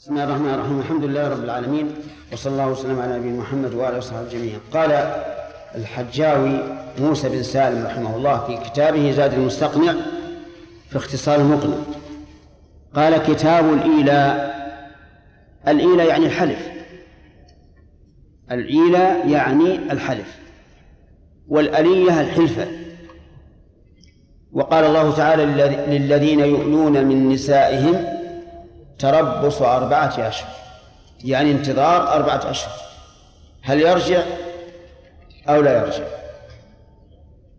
بسم الله الرحمن الرحيم. الحمد لله رب العالمين وصلى الله وسلم على نبينا محمد واله وصحبه جميعا قال الحجاوي موسى بن سالم رحمه الله في كتابه زاد المستقنع في اختصار المقنع. قال كتاب الإيلاء. الإيلاء يعني الحلف. الإيلاء يعني الحلف. والألية الحلفة. وقال الله تعالى للذين يؤلون من نسائهم تربص أربعة أشهر يعني انتظار أربعة أشهر هل يرجع أو لا يرجع؟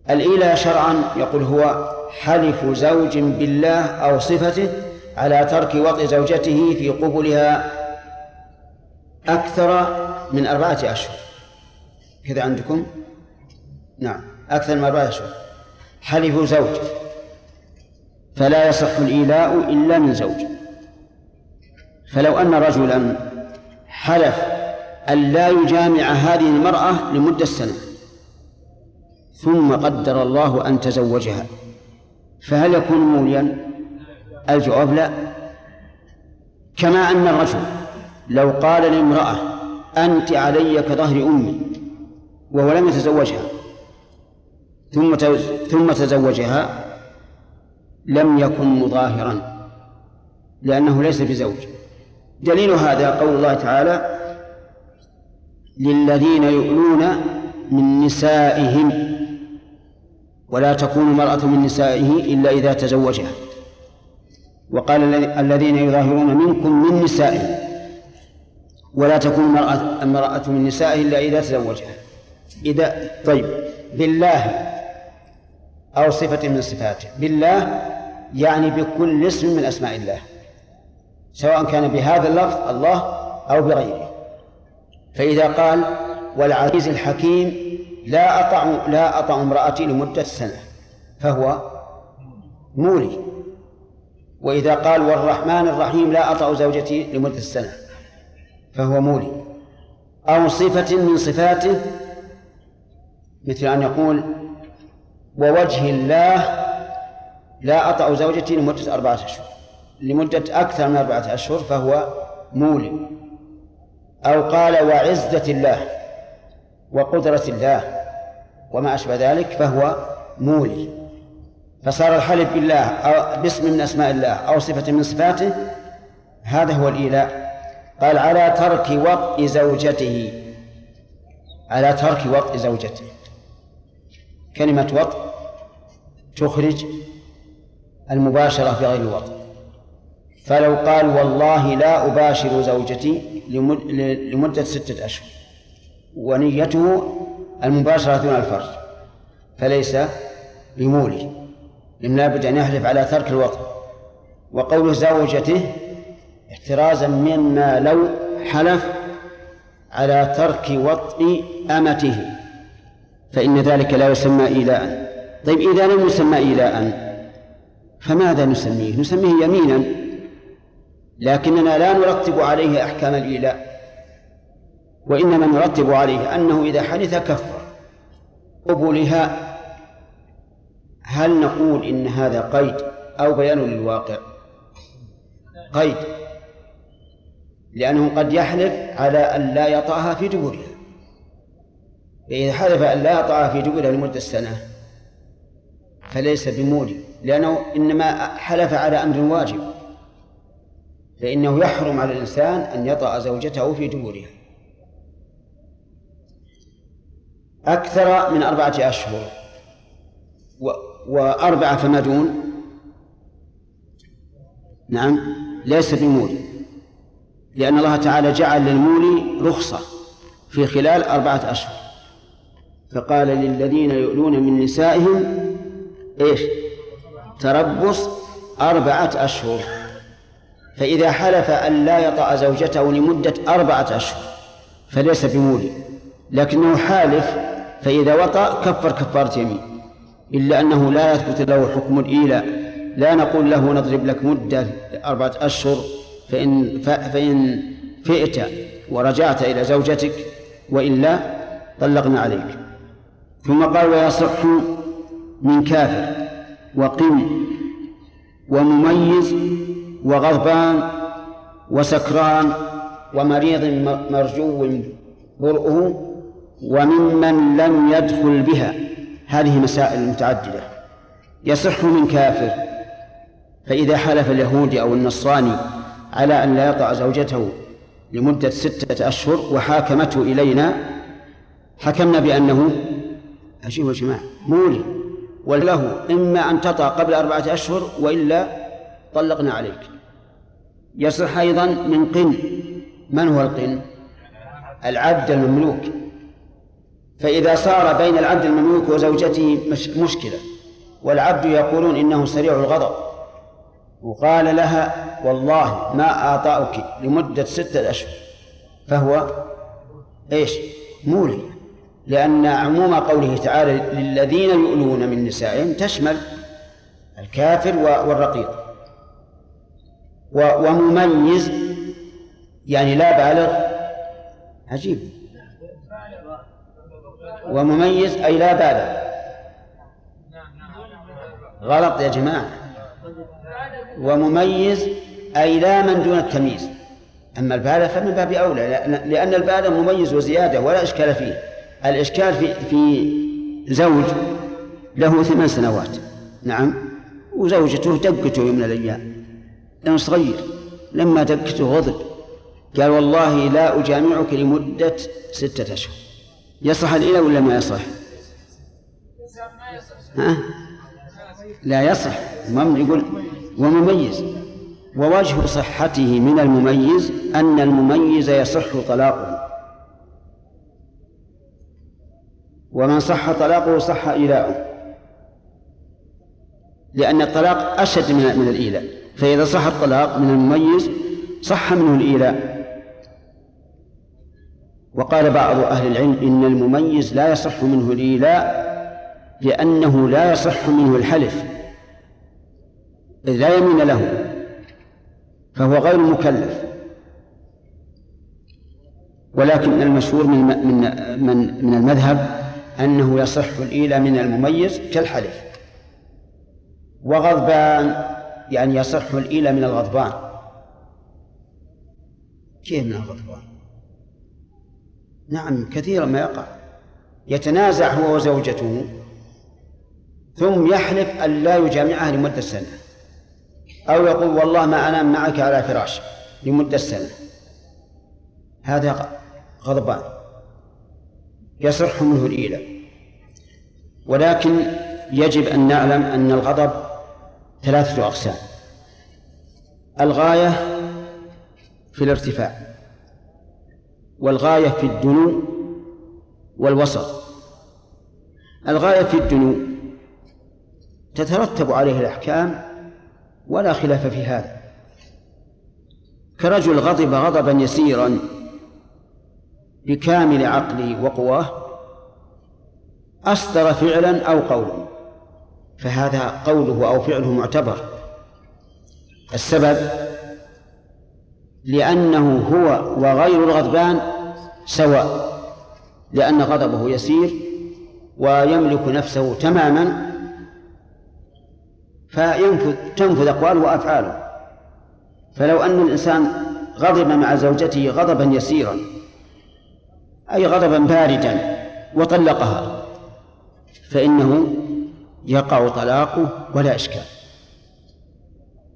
الإيلاء شرعا يقول هو حلف زوج بالله أو صفته على ترك وطئ زوجته في قبلها أكثر من أربعة أشهر كذا عندكم؟ نعم أكثر من أربعة أشهر حلف زوج فلا يصح الإيلاء إلا من زوج. فلو أن رجلا حلف أن لا يجامع هذه المرأة لمدة سنة ثم قدر الله أن تزوجها فهل يكون موليا؟ الجواب لا. كما أن الرجل لو قال لامرأة أنت علي كظهر أمي وهو لم يتزوجها ثم ثم تزوجها لم يكن مظاهرا لأنه ليس بزوج. دليل هذا قول الله تعالى للذين يؤلون من نسائهم ولا تكون المرأة من نسائه إلا إذا تزوجها. وقال الذين يظاهرون منكم من نسائهم ولا تكون المرأة المرأة من نسائه إلا إذا تزوجها. إذا طيب. بالله أو صفة من صفاته. بالله يعني بكل اسم من أسماء الله. سواء كان بهذا اللفظ الله أو بغيره. فإذا قال والعزيز الحكيم لا أطع لا أطع امرأتي لمدة سنة فهو مولي. وإذا قال والرحمن الرحيم لا أطع زوجتي لمدة سنة فهو مولي. أو صفة من صفاته مثل أن يقول ووجه الله لا أطع زوجتي لمدة أربعة أشهر. لمدة أكثر من أربعة أشهر فهو مولي أو قال وعزة الله وقدرة الله وما أشبه ذلك فهو مولي فصار الحلف بالله أو باسم من أسماء الله أو صفة من صفاته هذا هو الإيلاء. قال على ترك وطء زوجته. على ترك وطء زوجته. كلمة وطء تخرج المباشرة بغير وطء فلو قال والله لا أباشر زوجتي لمدة ستة أشهر ونيته المباشرة دون الفرج فليس بمولي إن لابد أن يحلف على ترك الوطن. وقول زوجته احترازا مما لو حلف على ترك وطء أمته فإن ذلك لا يسمى إيلاء. طيب إذا لم يسمى إيلاء فماذا نسميه؟ نسميه يمينا. لكننا لا نرتب عليه أحكام الإيلاء وإنما نرتب عليه أنه إذا حدث كفر قبولها هل نقول إن هذا قيد أو بيان للواقع؟ قيد لأنه قد يحلف على أن لا يطأها في دبرها فإذا حلف أن لا يطأها في دبرها لمدة سنة فليس بمولي لأنه إنما حلف على أمر واجب. فإنه يحرم على الإنسان أن يطأ زوجته في دبرها. أكثر من أربعة أشهر و وأربعة فما دون نعم ليس بمولي لأن الله تعالى جعل للمولي رخصة في خلال أربعة أشهر. فقال للذين يؤلون من نسائهم إيش؟ تربص أربعة أشهر. فإذا حلف أن لا يطأ زوجته لمدة أربعة أشهر فليس بمولي لكنه حالف فإذا وطأ كفر كفارة يمين. إلا أنه لا يثبت له حكم الإيلاء. لا نقول له نضرب لك مدة أربعة أشهر فإن فإن فئت ورجعت إلى زوجتك وإلا طلقنا عليك. ثم قال ويصح من كافر وقم ومميز وغضبان وسكران ومريض مرجو برؤه وممن لم يدخل بها. هذه مسائل متعددة. يصح من كافر فإذا حلف اليهودي أو النصراني على أن لا يطأ زوجته لمدة ستة أشهر وحاكمته إلينا حكمنا بأنه أشوف يا جماعة مولي. وله إما أن تطأ قبل أربعة أشهر وإلا طلقنا عليك. يصح أيضا من قن. من هو القن؟ العبد المملوك. فإذا صار بين العبد المملوك وزوجته مشكلة. والعبد يقولون إنه سريع الغضب. وقال لها والله ما أعطاك لمدة ستة أشهر. فهو إيش؟ مولي. لأن عموم قوله تعالى للذين يؤلون من نسائهم تشمل الكافر والرقيق. ومميز. يعني لا بالغ. عجيب. ومميز أي لا بالغ. غلط يا جماعة. ومميز أي لا من دون التمييز. أما البالغ فمن باب أولى لأن البالغ مميز وزيادة ولا إشكال فيه. الإشكال في في زوج له ثمان سنوات. نعم. وزوجته دقته يوم من الأيام. لأنه صغير. لما دقته غضب. قال والله لا أجامعك لمدة ستة أشهر. يصح الإله ولا ما يصح؟ ها؟ لا يصح. المهم يقول ومميز. ووجه صحته من المميز أن المميز يصح طلاقه. ومن صح طلاقه صح إيلاؤه لأن الطلاق أشد من من الإيلاء. فإذا صح الطلاق من المميز صح منه الإيلاء. وقال بعض أهل العلم إن المميز لا يصح منه الإيلاء لأنه لا يصح منه الحلف إذ لا يمين له فهو غير مكلف. ولكن المشهور من من من من المذهب أنه يصح الإيلة من المميز كالحلف. وغضبان يعني يصح الإيلة من الغضبان. كيف من الغضبان؟ نعم كثيرا ما يقع. يتنازع هو وزوجته ثم يحلف أن لا يجامعها لمدة سنة. أو يقول والله ما أنام معك على فراش لمدة سنة. هذا غضبان. يصح منه الإيلة ولكن يجب أن نعلم أن الغضب ثلاثة أقسام. الغاية في الارتفاع والغاية في الدنو والوسط. الغاية في الدنو تترتب عليه الأحكام ولا خلاف في هذا. كرجل غضب غضبا يسيرا بكامل عقله وقواه أصدر فعلا أو قولا. فهذا قوله أو فعله معتبر. السبب لأنه هو وغير الغضبان سواء لأن غضبه يسير ويملك نفسه تماما فينفذ تنفذ أقواله وأفعاله. فلو أن الإنسان غضب مع زوجته غضبا يسيرا أي غضبا باردا وطلقها فإنه يقع طلاقه ولا إشكال.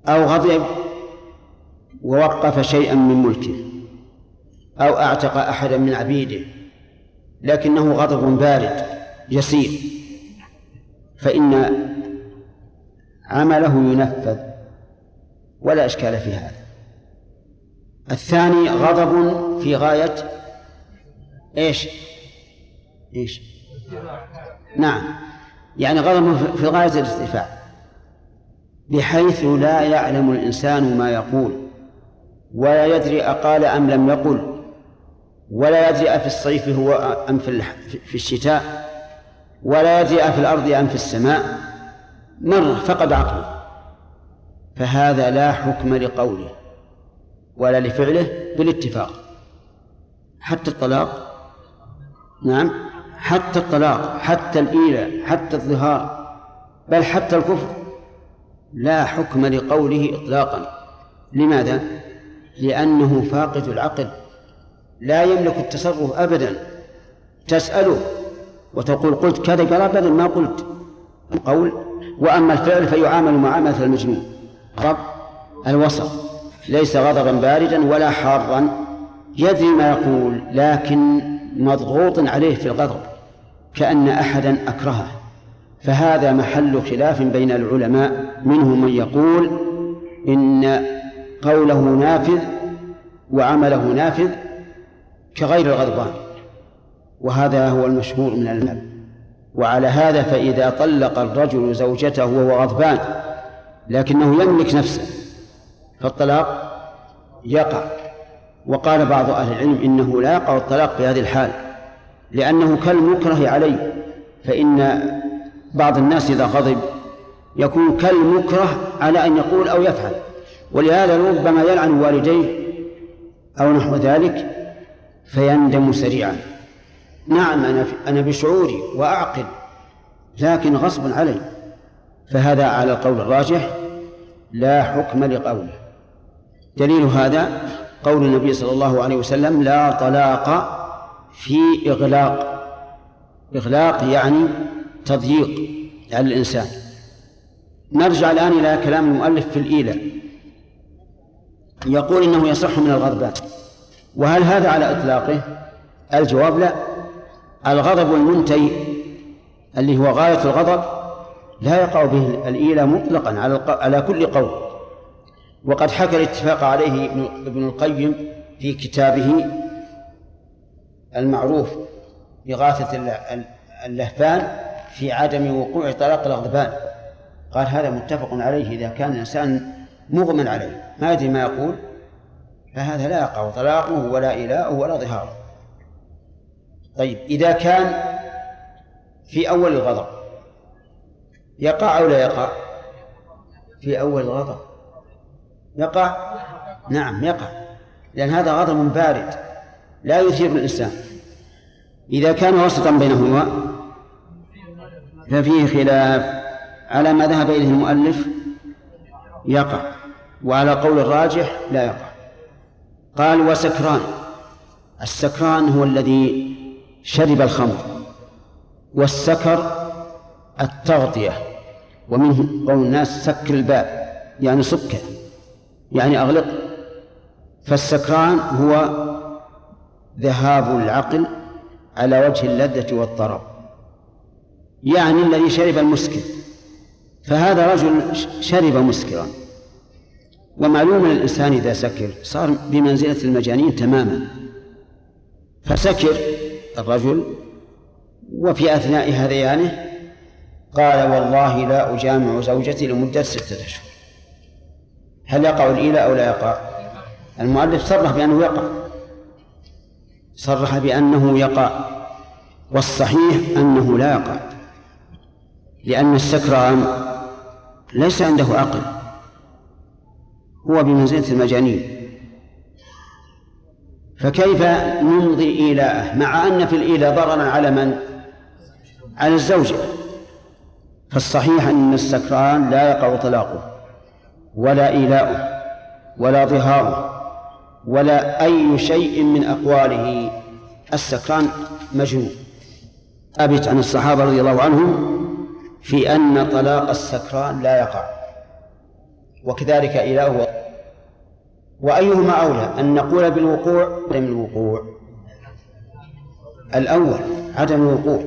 أو غضب ووقف شيئا من ملكه. أو أعتق أحدا من عبيده. لكنه غضب بارد يسير. فإن عمله ينفذ ولا إشكال في هذا. الثاني غضب في غاية إيش؟ إيش؟ نعم. يعني غضب في غاية الارتفاع بحيث لا يعلم الإنسان ما يقول ولا يدري أقال أم لم يقل ولا يدري أفي الصيف هو أم في الشتاء ولا يدري أفي الأرض أم في السماء مر فقد عقله. فهذا لا حكم لقوله ولا لفعله بالاتفاق. حتى الطلاق؟ نعم. حتى الطلاق حتى الإيلة حتى الظهار بل حتى الكفر. لا حكم لقوله إطلاقا. لماذا؟ لأنه فاقد العقل. لا يملك التصرف أبدا. تسأله وتقول قلت كذا قال أبدا ما قلت. قول وأما الفعل فيعامل معاملة المجنون. رب الوسط. ليس غضبا باردا ولا حارا. يدري ما يقول لكن مضغوط عليه في الغضب. كأن أحدا أكرهه. فهذا محل خلاف بين العلماء منهم من يقول إن قوله نافذ وعمله نافذ كغير الغضبان وهذا هو المشهور من المذهب. وعلى هذا فإذا طلق الرجل زوجته وهو غضبان لكنه يملك نفسه فالطلاق يقع. وقال بعض أهل العلم إنه لا يقع الطلاق في هذه الحال لأنه كالمكره عليه فإن بعض الناس إذا غضب يكون كالمكره على أن يقول أو يفعل. ولهذا ربما يلعن والديه أو نحو ذلك فيندم سريعا. نعم أنا أنا بشعوري وأعقل لكن غصب علي فهذا على القول الراجح لا حكم لقوله. دليل هذا قول النبي صلى الله عليه وسلم لا طلاق في إغلاق. إغلاق يعني تضييق على الإنسان. نرجع الآن إلى كلام المؤلف في الإيلة. يقول إنه يصح من الغضبان. وهل هذا على إطلاقه؟ الجواب لا. الغضب المنتهي اللي هو غاية الغضب لا يقع به الإيلة مطلقا على على كل قول. وقد حكى الاتفاق عليه ابن القيم في كتابه المعروف إغاثة اللهفان في عدم وقوع طلاق الغضبان قال هذا متفق عليه إذا كان الإنسان مغمى عليه. ما يدري ما يقول فهذا لا يقع طلاقه ولا إلاءه ولا ظهاره. طيب إذا كان في أول الغضب يقع أو لا يقع؟ في أول الغضب. يقع؟ نعم يقع. لأن هذا غضب بارد. لا يثير الإنسان. إذا كان وسطا بينهما ففيه خلاف على ما ذهب إليه المؤلف يقع. وعلى قول الراجح لا يقع. قال وسكران. السكران هو الذي شرب الخمر. والسكر التغطية. ومنه قول الناس سكر الباب. يعني سكه يعني أغلق. فالسكران هو ذهاب العقل على وجه اللذة والطرب. يعني الذي شرب المسكر. فهذا رجل شرب مسكرا. ومعلوم الإنسان إذا سكر صار بمنزلة المجانين تماما. فسكر الرجل وفي أثناء هذيانه قال والله لا أجامع زوجتي لمدة ستة أشهر. هل يقع الإيلاء أو لا يقع؟ المؤلف صرح بأنه يقع. صرح بأنه يقع والصحيح أنه لا يقع لأن السكران ليس عنده عقل هو بمنزلة المجانين. فكيف نمضي إيلاءه مع أن في الإيلاء ضررا على من؟ على الزوجة فالصحيح أن السكران لا يقع طلاقه ولا إيلاؤه ولا ظهاره. ولا أي شيء من أقواله. السكران مجنون. ثابت عن الصحابة رضي الله عنهم في أن طلاق السكران لا يقع. وكذلك إيلاؤه وأيهما أولى؟ أن نقول بالوقوع عدم الوقوع؟ الأول عدم الوقوع.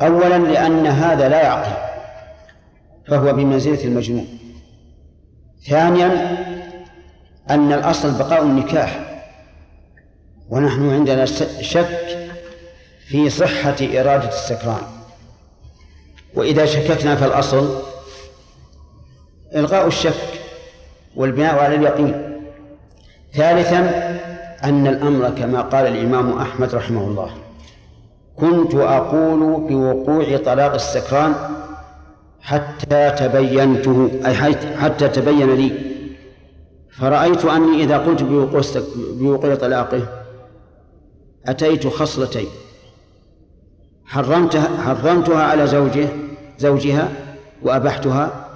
أولا لأن هذا لا يعقل فهو بمنزلة المجنون. ثانيا أن الأصل بقاء النكاح. ونحن عندنا شك في صحة إرادة السكران. وإذا شككنا فالأصل إلغاء الشك والبناء على اليقين. ثالثا أن الأمر كما قال الإمام أحمد رحمه الله كنت أقول بوقوع طلاق السكران حتى تبينته أي حتى تبين لي فرأيت أني إذا قلت بوقوع طلاقه أتيت خصلتين. حرمتها حرمتها على زوجه زوجها وأبحتها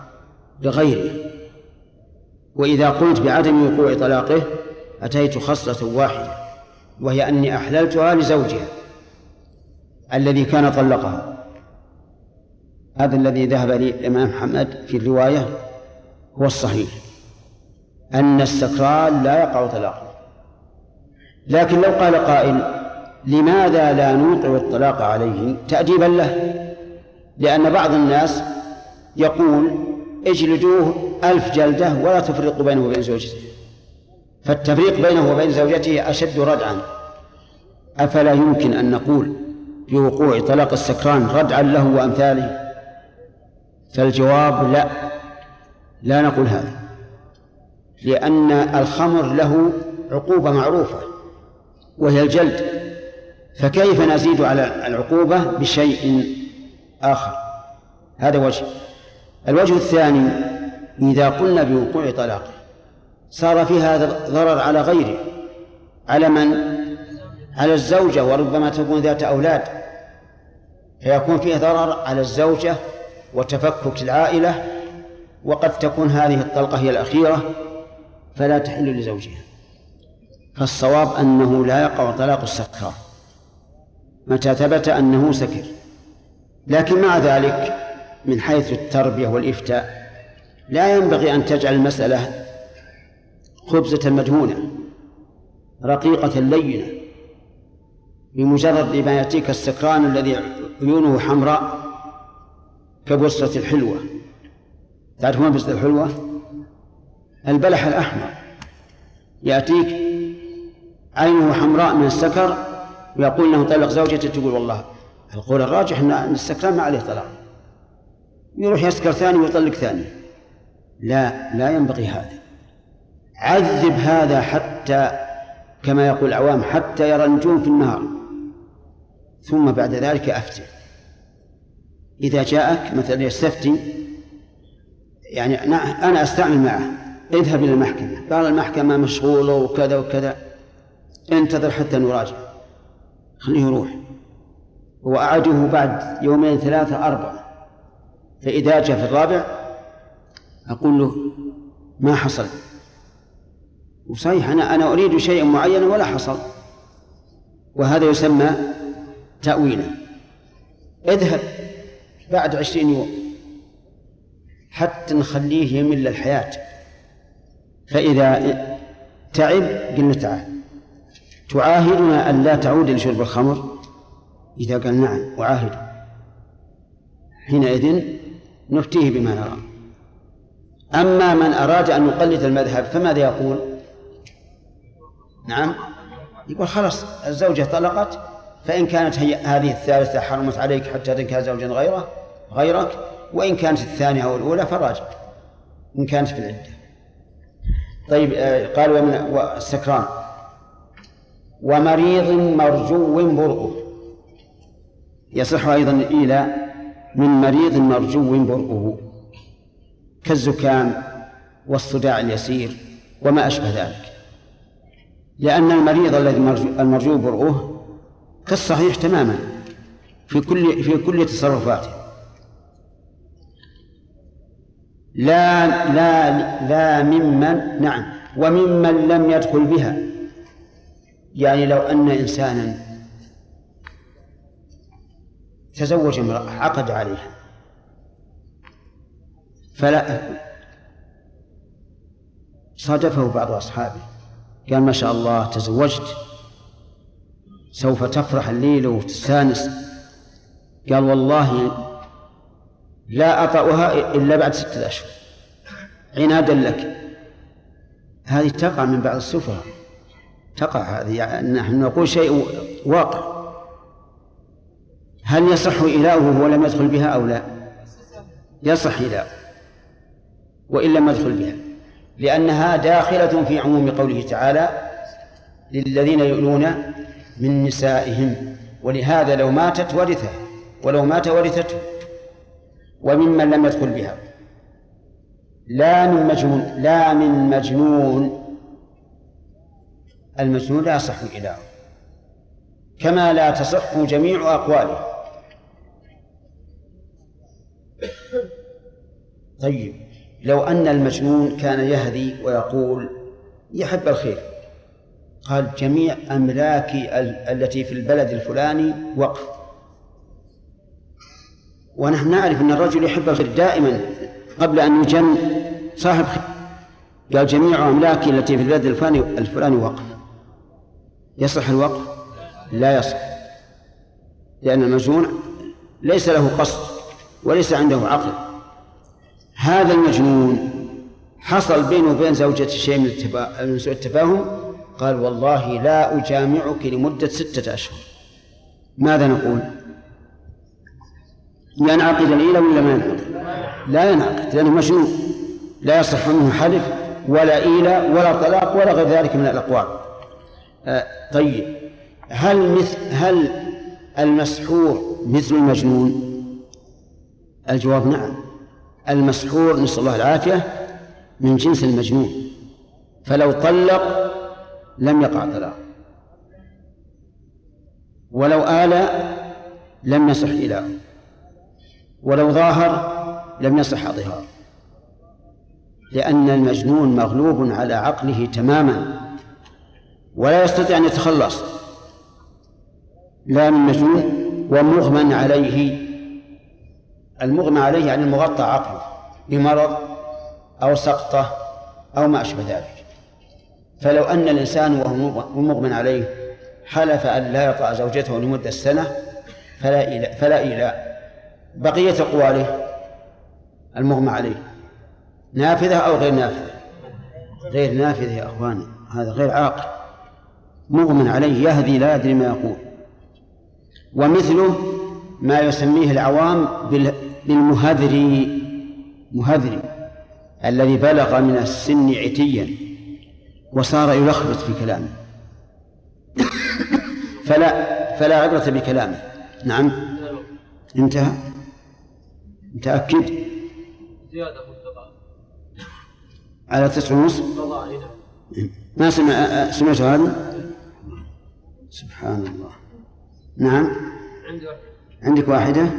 لغيره. وإذا قلت بعدم وقوع طلاقه أتيت خصلة واحدة وهي أني أحللتها لزوجها الذي كان طلقها. هذا الذي ذهب لي الإمام محمد في الرواية هو الصحيح. أن السكران لا يقع طلاقه لكن لو قال قائل لماذا لا نوقع الطلاق عليه؟ تأديبا له. لأن بعض الناس يقول اجلدوه ألف جلدة ولا تفرقوا بينه وبين زوجته. فالتفريق بينه وبين زوجته أشد ردعا. أفلا يمكن أن نقول بوقوع طلاق السكران ردعا له وأمثاله؟ فالجواب لا. لا نقول هذا. لأن الخمر له عقوبة معروفة وهي الجلد. فكيف نزيد على العقوبة بشيء آخر؟ هذا وجه. الوجه الثاني إذا قلنا بوقوع طلاقه صار في هذا ضرر على غيره على من؟ على الزوجة وربما تكون ذات أولاد. فيكون فيه ضرر على الزوجة وتفكك العائلة وقد تكون هذه الطلقة هي الأخيرة. فلا تحل لزوجها. فالصواب أنه لا يقع طلاق السكران. متى ثبت أنه سكر. لكن مع ذلك من حيث التربية والإفتاء لا ينبغي أن تجعل المسألة خبزة مدهونة رقيقة لينة بمجرد ما يأتيك السكران الذي عيونه حمراء كبصرة الحلوة. تعرفون بصرة الحلوة؟ البلح الأحمر. يأتيك عينه حمراء من السكر ويقول إنه طلق زوجته تقول والله القول الراجح إن السكران ما عليه طلاق. يروح يسكر ثاني ويطلق ثاني. لا لا ينبغي هذا. عذب هذا حتى كما يقول العوام حتى يرى النجوم في النهار. ثم بعد ذلك أفتي إذا جاءك مثلا يستفتي يعني أنا أستعمل معه. اذهب إلى المحكمة. قال المحكمة مشغولة وكذا وكذا. انتظر حتى نراجع. خليه يروح. وأعده بعد يومين ثلاثة أربعة. فإذا جاء في الرابع أقول له ما حصل؟ وصحيح أنا أنا أريد شيئا معينا ولا حصل. وهذا يسمى تأويلا. اذهب بعد عشرين يوم. حتى نخليه يمل الحياة. فإذا تعب قلنا تعال. تعاهدنا أن لا تعود لشرب الخمر؟ إذا قال نعم أعاهد. حينئذ نفتيه بما نرى. أما من أراد أن يقلد المذهب فماذا يقول؟ نعم. يقول خلاص الزوجة طلقت فإن كانت هي هذه الثالثة حرمت عليك حتى تنكح زوجا غيره غيرك وإن كانت الثانية أو الأولى فراجع. إن كانت في العدة. طيب آه، قال ومن السكران ومريض مرجو برؤه. يصح أيضا إلى من مريض مرجو برؤه. كالزكام والصداع اليسير وما أشبه ذلك. لأن المريض الذي المرجو برؤه كالصحيح تماما في كل في كل تصرفاته. لا لا لا ممن نعم وممن لم يدخل بها. يعني لو أن إنسانا تزوج امرأة عقد عليها فلا صادفه بعض أصحابه قال ما شاء الله تزوجت سوف تفرح الليلة وتستانس. قال والله لا أطأها إلا بعد ستة أشهر. عنادا لك. هذه تقع من بعض السفهاء. تقع هذه يعني نحن نقول شيء واقع. هل يصح إلاؤه ولم يدخل بها أو لا؟ يصح إلاؤه وإن لم يدخل بها لأنها داخلة في عموم قوله تعالى للذين يؤلون من نسائهم ولهذا لو ماتت ورثه ولو مات ورثته. وممن لم يدخل بها. لا من مجنون لا من مجنون. المجنون لا يصح إله كما لا تصح جميع أقواله. طيب لو أن المجنون كان يهدي ويقول يحب الخير. قال جميع أملاكي التي في البلد الفلاني وقف. ونحن نعرف أن الرجل يحب الخير دائما قبل أن يجن صاحب خير. قال جميع أملاكي التي في البلد الفلاني الفلاني وقف. يصح الوقف؟ لا يصح. لأن المجنون ليس له قصد وليس عنده عقل. هذا المجنون حصل بينه وبين زوجته شيء من سوء التفاهم؟ قال والله لا أجامعك لمدة ستة أشهر. ماذا نقول؟ ينعقد الإيلة ولا ما ينعقد؟ لا ينعقد لأنه مجنون لا يصح منه حلف ولا إيلة ولا طلاق ولا غير ذلك من الأقوال. آه طيب. هل مثل هل المسحور مثل المجنون؟ الجواب نعم. المسحور نسأل الله العافية من جنس المجنون. فلو طلق لم يقع طلاق. ولو آل لم يصح إله. ولو ظاهر لم يصح ظهار. لأن المجنون مغلوب على عقله تماما ولا يستطيع أن يتخلص. لا من مجنون ومغمى عليه المغمى عليه يعني المغطى عقله بمرض أو سقطة أو ما أشبه ذلك. فلو أن الإنسان وهو مغمى عليه حلف أن لا يطأ زوجته لمدة سنة فلا إيلاء فلا إيلاء. بقية أقواله المغمى عليه. نافذة أو غير نافذة؟ غير نافذة يا أخواني هذا غير عاقل. مغمى عليه يهدي لا يدري ما يقول. ومثله ما يسميه العوام بالمهذري مهذري الذي بلغ من السن عتيا وصار يلخبط في كلامه. فلا فلا عبرة بكلامه. نعم. انتهى. متأكد؟ زيادة على تسعة ونصف؟ ما سمع سمعت هذا؟ سبحان الله. نعم. عندي واحدة عندك واحدة؟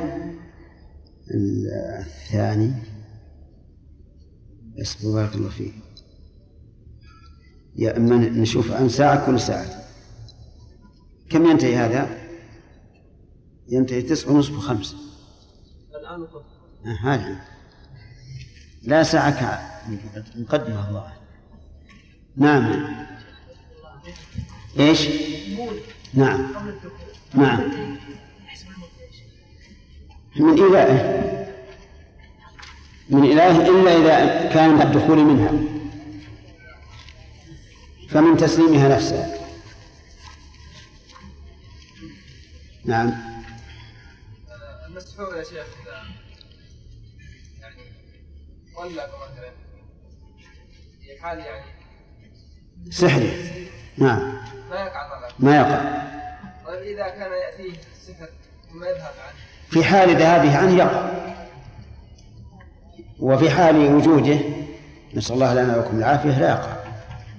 الثاني. بس بارك الله فيه يا أما نشوف عن ساعة كل ساعة. كم ينتهي هذا؟ ينتهي تسعة ونصف وخمس الآن آه، هذا لا ساعة مقدمة الله. نعم. إيش؟ نعم. نعم. من إلهه من إله إلا إذا كان الدخول منها. فمن تسليمها نفسها. نعم. المسحور يا شيخ. طلق مثلا في حال يعني سحري. نعم. ما يقع طلاق. ما يقع. طيب إذا كان يأتيه السحر ثم يذهب عنه؟ في حال ذهابه عنه يقع. وفي حال وجوده نسأل الله لنا ولكم العافية لا يقع.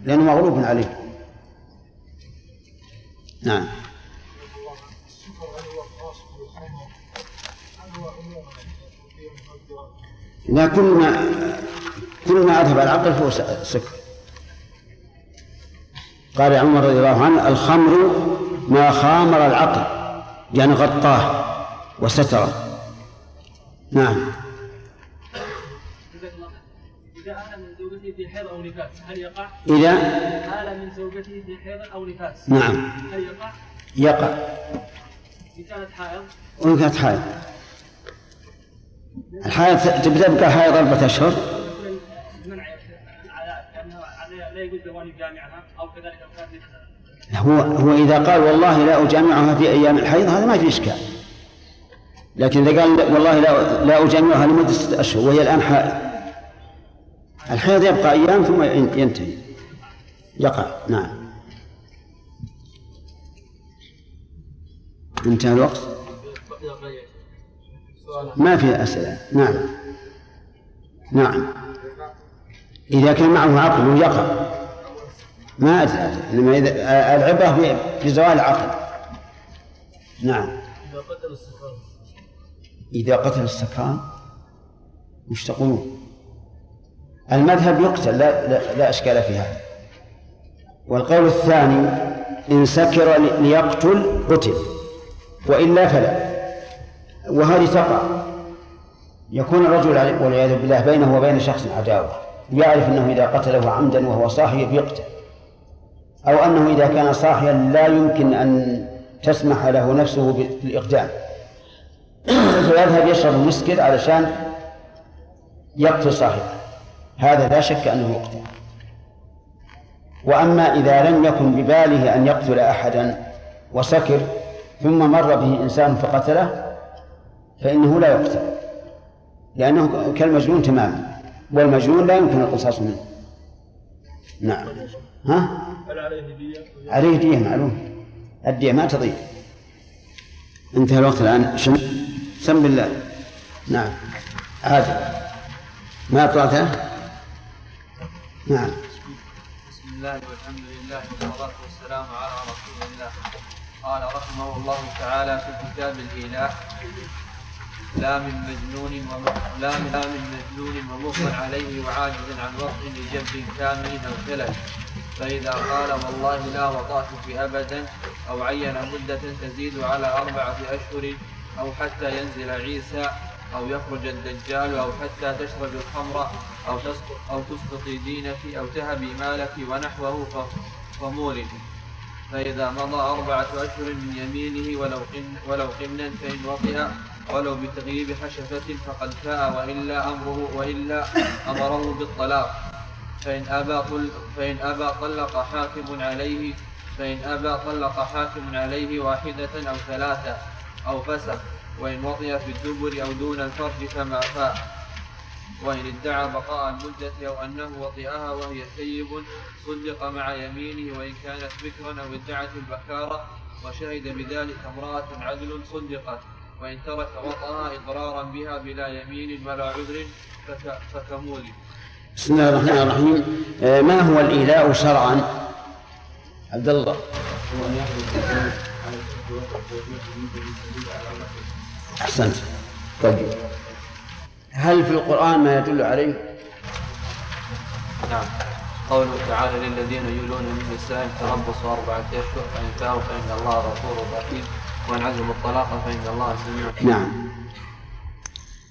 لأنه مغلوب عليه. نعم. لا كل ما كل ما أذهب العقل فهو سكر قال عمر رضي الله عنه الخمر ما خامر العقل يعني غطاه وستره. نعم. في حيض أو نفاس هل يقع؟ إذا؟ آل من زوجته في حيض أو نفاس نعم. هل يقع؟ يقع. إن كانت حائض؟ وإن كانت حائض. الحائض تبقى حائض أربعة أشهر. هو هو إذا قال والله لا أجامعها في أيام الحيض هذا ما في إشكال. لكن إذا قال والله لا لا أجامعها لمدة ستة أشهر وهي الآن حائض. الحيض يبقى أيام ثم ينتهي. يقع. نعم. انتهى الوقت؟ ما في أسئلة. نعم. نعم. إذا كان معه عقل يقع ما أدري. إنما إذا العبرة بزوال العقل. نعم. إذا قتل السكران وش تقولون؟ المذهب يقتل لا, لا, لا أشكال في هذا. والقول الثاني إن سكر ليقتل قتل. وإلا فلا. وهذه تقع يكون الرجل والعياذ بالله بينه وبين شخص عداوة يعرف أنه إذا قتله عمدا وهو صاحي يقتل أو أنه إذا كان صاحيا لا يمكن أن تسمح له نفسه بالإقدام. فيذهب يشرب المسكر علشان يقتل صاحبه. هذا لا شك أنه يقتل. وأما إذا لم يكن بباله أن يقتل أحدا وسكر ثم مر به إنسان فقتله فإنه لا يقتل لأنه كالمجنون تماما والمجنون لا يمكن القصاص منه. نعم. ها؟ هل عليه دية؟ عليه دية معلوم. الدية ما تضيع. انتهى الوقت الآن. شم سم بالله. نعم. عادل. ما أطلعته؟ نعم. بسم الله والحمد لله والصلاة والسلام على رسول الله. قال رحمه الله تعالى في كتاب الإله لا من مجنون لا من لا من مجنون ومغمى عليه وعاجز عن وطء لجب كامل أو خلل. فإذا قال والله لا وطأتك أبدا أو عين مدة تزيد على أربعة أشهر أو حتى ينزل عيسى أو يخرج الدجال أو حتى تشرب الخمر أو أو تسقطي دينك أو تهبي مالك ونحوه فمولد. فإذا مضى أربعة أشهر من يمينه ولو قن ولو قنا فإن وطئ ولو بتغييب حشفة فقد فاء وإلا أمره وإلا أمره بالطلاق. فإن أبى فإن أبى طلق حاكم عليه فإن أبى طلق حاكم عليه واحدة أو ثلاثة أو فسخ وإن وطئ في الدبر أو دون الفرج فما فاء. وإن ادعى بقاء المدة أو أنه وطئها وهي سيب صدق مع يمينه وإن كانت بكرا أو ادعت البكارة وشهد بذلك امرأة عدل صدقت. وإن ترك وطئها إضرارا بها بلا يمين ولا عذر فكمول بسم الله الرحمن الرحيم. آه، ما هو الإيلاء شرعا؟ عبد الله. أحسنت. طيب. هل في القرآن ما يدل عليه؟ نعم. قوله تعالى للذين يولون من نسائهم تربص أربعة أشهر فإن فاءوا فإن الله غفور رحيم. وإن عزموا الطلاق فإن الله سميع نعم.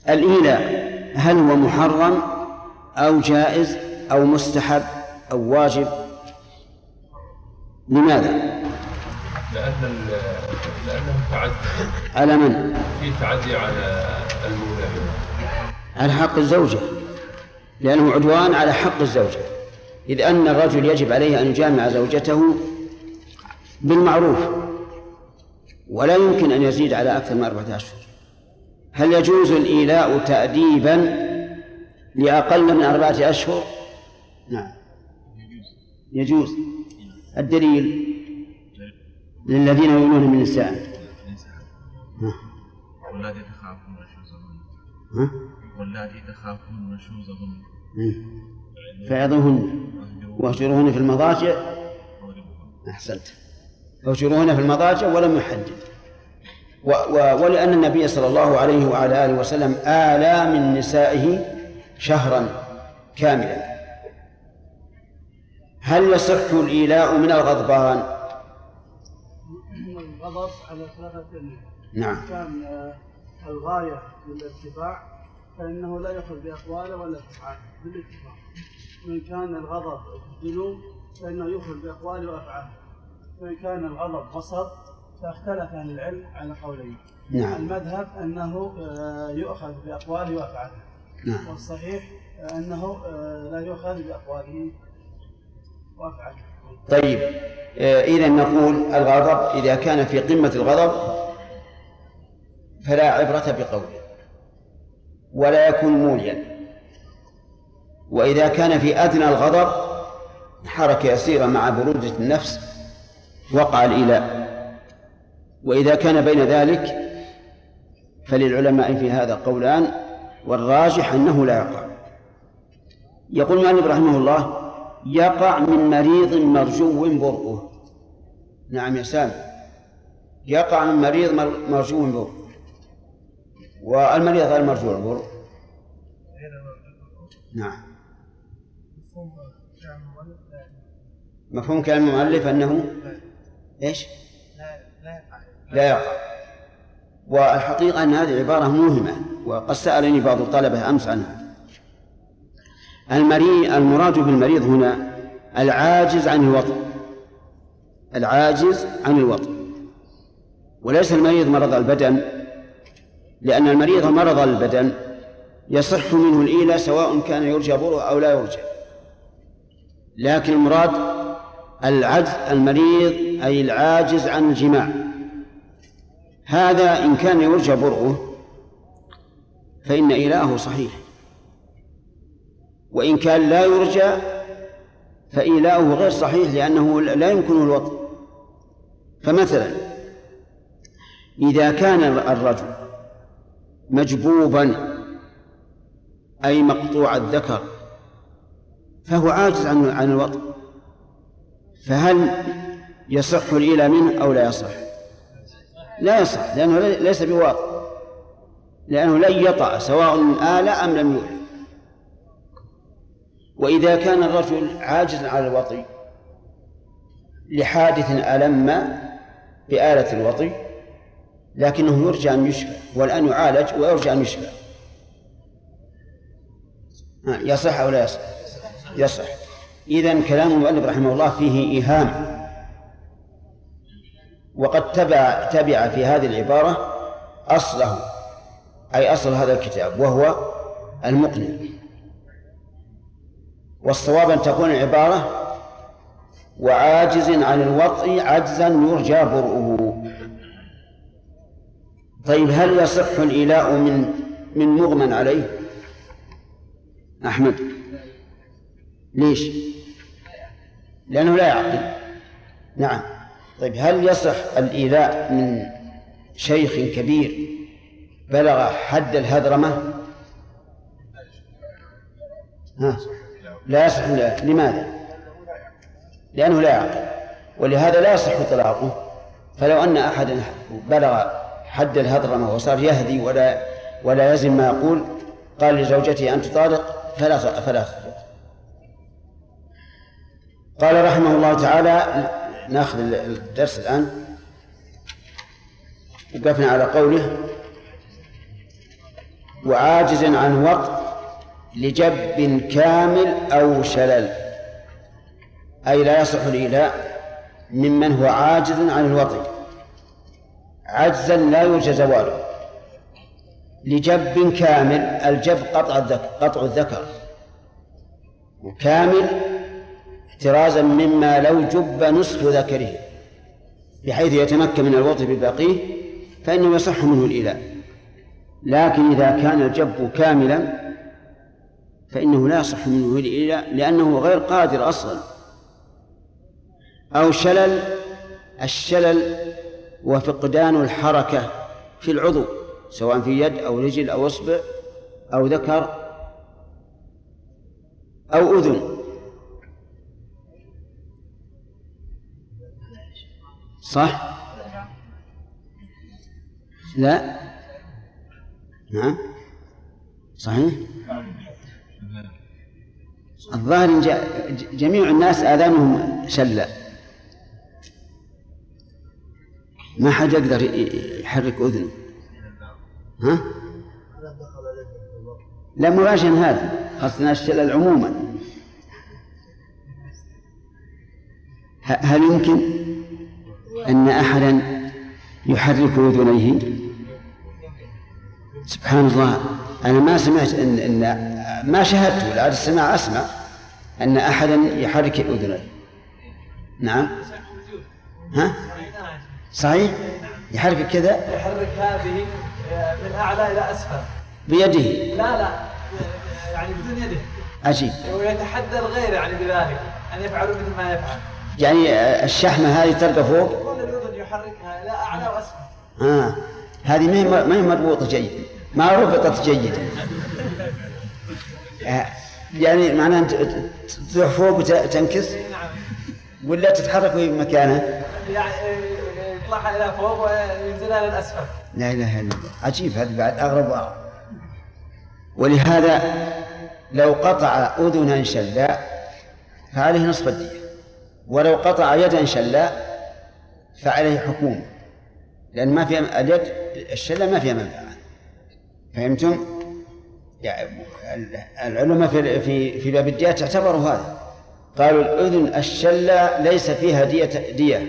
الإيلاء هل هو محرم أو جائز أو مستحب أو واجب؟ لماذا؟ لأن لأنه تعدي على من؟ في تعدي على المولى. على حق الزوجة لأنه عدوان على حق الزوجة. إذ أن الرجل يجب عليه أن يجامع زوجته بالمعروف. ولا يمكن أن يزيد على أكثر من أربعة أشهر هل يجوز الإيلاء تأديبا لأقل من أربعة أشهر؟ نعم. يجوز. الدليل للذين يولون من النساء. واللاتي تخافون نشوزهن؟ واللاتي تخافون نشوزهن فعظوهن واهجروهن في المضاجع. أحسنت. واهجروهن في المضاجع ولم يحدد. و و ولأن النبي صلى الله عليه وعلى آله وسلم آلى من نسائه شهرا كاملا. هل يصح الإيلاء من الغضبان؟ الغضب على ثلاثة نعم. كان آه، الغاية للارتفاع فإنه لا يأخذ بأقواله ولا أفعاله بالاتفاق وإن كان الغضب ذنوب فإنه يأخذ بأقواله وأفعاله. وإن كان الغضب بصر فاختلف أهل العلم على قولين. نعم. المذهب أنه آه، يؤخذ بأقواله وأفعاله نعم. والصحيح أنه آه، لا يؤخذ بأقواله وأفعاله طيب آه، إذا نقول الغضب إذا كان في قمة الغضب فلا عبرة بقوله ولا يكون موليا. وإذا كان في أدنى الغضب حركة يسيرة مع برودة النفس وقع الإيلاء. وإذا كان بين ذلك فللعلماء في هذا قولان والراجح أنه لا يقع. يقول مالك رحمه الله يقع من مريض مرجو برؤه. نعم يا سامي. يقع من مريض مرجو برؤه. والمريض غير مرجو البر. نعم. مفهوم كلام المؤلف أنه إيش؟ لا يقع. والحقيقة أن هذه عبارة موهمة وقد سألني بعض الطلبة أمس عنها. المريض المراد بالمريض هنا العاجز عن الوطن. العاجز عن الوطن. وليس المريض مرض البدن لأن المريض مرض البدن يصح منه الإيلة سواء كان يرجى بره أو لا يرجى. لكن المراد العجز المريض أي العاجز عن الجماع. هذا إن كان يرجى برؤه فإن إيلاءه صحيح. وإن كان لا يرجى فإيلاؤه غير صحيح لأنه لا يمكنه الوطن. فمثلا إذا كان الرجل مجبوبا أي مقطوع الذكر فهو عاجز عن عن الوطن. فهل يصح الإيلاء منه أو لا يصح؟ لا يصح لأنه ليس بواطن لأنه لن يطأ سواء آل أم لم يولد وإذا كان الرجل عاجزا على الوطي لحادث ألم بآلة الوطي لكنه يرجى أن يشفى والآن يعالج ويرجى أن يشفى يصح أو لا يصح؟ يصح. إذا كلام المؤلف رحمه الله فيه إيهام. وقد تبع تبع في هذه العبارة أصله أي أصل هذا الكتاب وهو المقنع. والصواب أن تكون العبارة وعاجز عن الوطء عجزا يرجى برؤه. طيب هل يصح الإيلاء من من مغمى عليه؟ أحمد. ليش؟ لأنه لا يعقل. نعم. طيب هل يصح الإيلاء من شيخ كبير بلغ حد الهذرمة ها لا يصح لماذا؟ لأنه لا يعقل. ولهذا لا يصح طلاقه فلو أن أحدا بلغ حد الهضرمة وصار يهدي ولا ولا يزن ما يقول قال لزوجته أن تطالق فلا فلا قال رحمه الله تعالى ناخذ الدرس الآن. وقفنا على قوله وعاجز عن وقت لجب كامل أو شلل. أي لا يصح الإيلاء ممن هو عاجز عن الوطي عجزا لا يرجى زواله لجب كامل الجب قطع الذكر قطع الذكر. وكامل احترازا مما لو جب نصف ذكره بحيث يتمكن من الوطي بباقيه فإنه يصح منه الإيلاء. لكن إذا كان الجب كاملا فإنه لا يصح منه الإيلاء لأنه غير قادر أصلا. أو شلل الشلل وفقدان الحركة في العضو سواء في يد أو رجل أو إصبع أو ذكر أو أذن. صح؟ لا. نعم صحيح. الظاهر جميع الناس آذانهم شلة. ما حد يقدر يحرك أذنه. ها؟ لا مراشا هذا خاصة الشلل عموما. هل يمكن؟ أن أحدا يحرك أذنيه سبحان الله. أنا ما سمعت إن, إن ما شاهدت ولا السماع أسمع. أن أحدا يحرك أذنيه نعم. ها؟ صحيح؟ يحرك كذا؟ يحرك هذه من أعلى إلى أسفل. بيده. لا لا. يعني بدون يده. عجيب. ويتحدى الغير يعني بذلك أن يفعلوا مثل ما يفعل. يعني الشحمة هذه تلقى فوق؟ كل الأذن يحركها إلى أعلى وأسفل. آه. هذه ما هي ما هي مربوطة جيد ما ربطت جيدا آه. يعني معناها تروح فوق وتنكس؟ ولا تتحرك في مكانها يعني يطلعها إلى فوق وينزلها للأسفل. لا إله إلا الله. عجيب هذا بعد أغرب وأغرب. ولهذا لو قطع أذنا شلا فعليه نصف الدية ولو قطع يدا شلا فعليه حكومة. لأن ما في اليد الشلة ما فيها منفعة. فهمتم؟ يعني العلماء في في في باب الديات اعتبروا هذا. قالوا الأذن الشلة ليس فيها دية. دية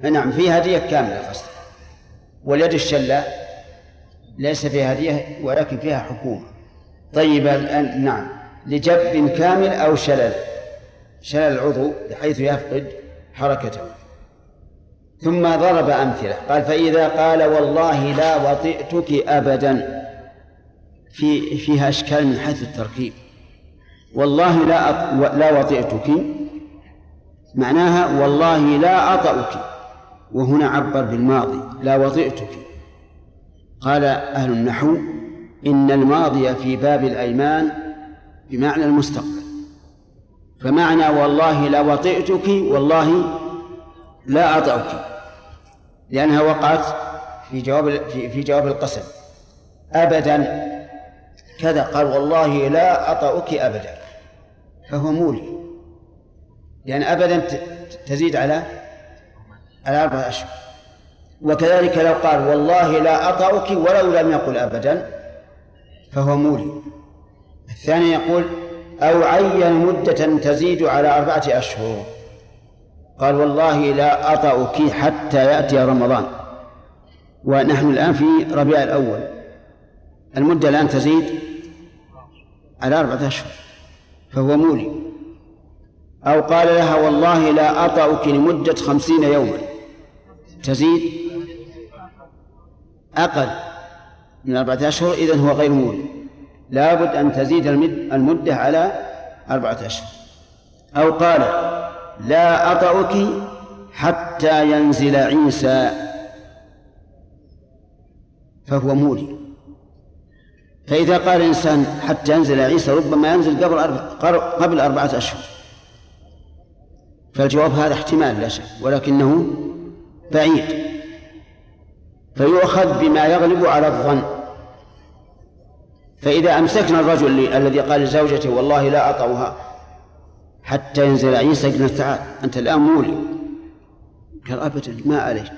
نعم فيها دية كاملة قصد واليد الشلة ليس فيها دية ولكن فيها حكومة. طيب نعم لجب كامل أو شلل؟ شلل العضو بحيث يفقد حركته. ثم ضرب أمثلة. قال فإذا قال والله لا وطئتك أبدا في فيها إشكال من حيث التركيب. والله لا لا وطئتك معناها والله لا أطأك. وهنا عبر بالماضي لا وطئتك. قال أهل النحو إن الماضي في باب الأيمان بمعنى المستقبل. فمعنى والله لا وطئتك والله لا أطأك لأنها وقعت في جواب في, في جواب القسم. أبدا. كذا قال والله لا أطأك أبدا. فهو مولي. لأن أبدا تزيد على على أربعة أشهر. وكذلك لو قال والله لا أطأك ولو لم يقل أبدا فهو مولي. الثاني يقول أو عين مدة تزيد على أربعة أشهر. قال والله لا أطأك حتى يأتي رمضان. ونحن الآن في ربيع الأول. المدة الآن تزيد على أربعة أشهر. فهو مولي. أو قال لها والله لا أطأك لمدة خمسين يوما. تزيد أقل من أربعة أشهر إذن هو غير مولي. لابد أن تزيد المدة على أربعة أشهر أو قال لا أطأك حتى ينزل عيسى. فهو مولي. فإذا قال الإنسان حتى ينزل عيسى ربما ينزل قبل أربع قبل أربعة أشهر فالجواب هذا احتمال لا شك. ولكنه بعيد. فيؤخذ بما يغلب على الظن. فإذا أمسكنا الرجل الذي قال لزوجته والله لا أطعها حتى ينزل عيسى قلنا تعال أنت الآن مولي قال أبدا ما عليك.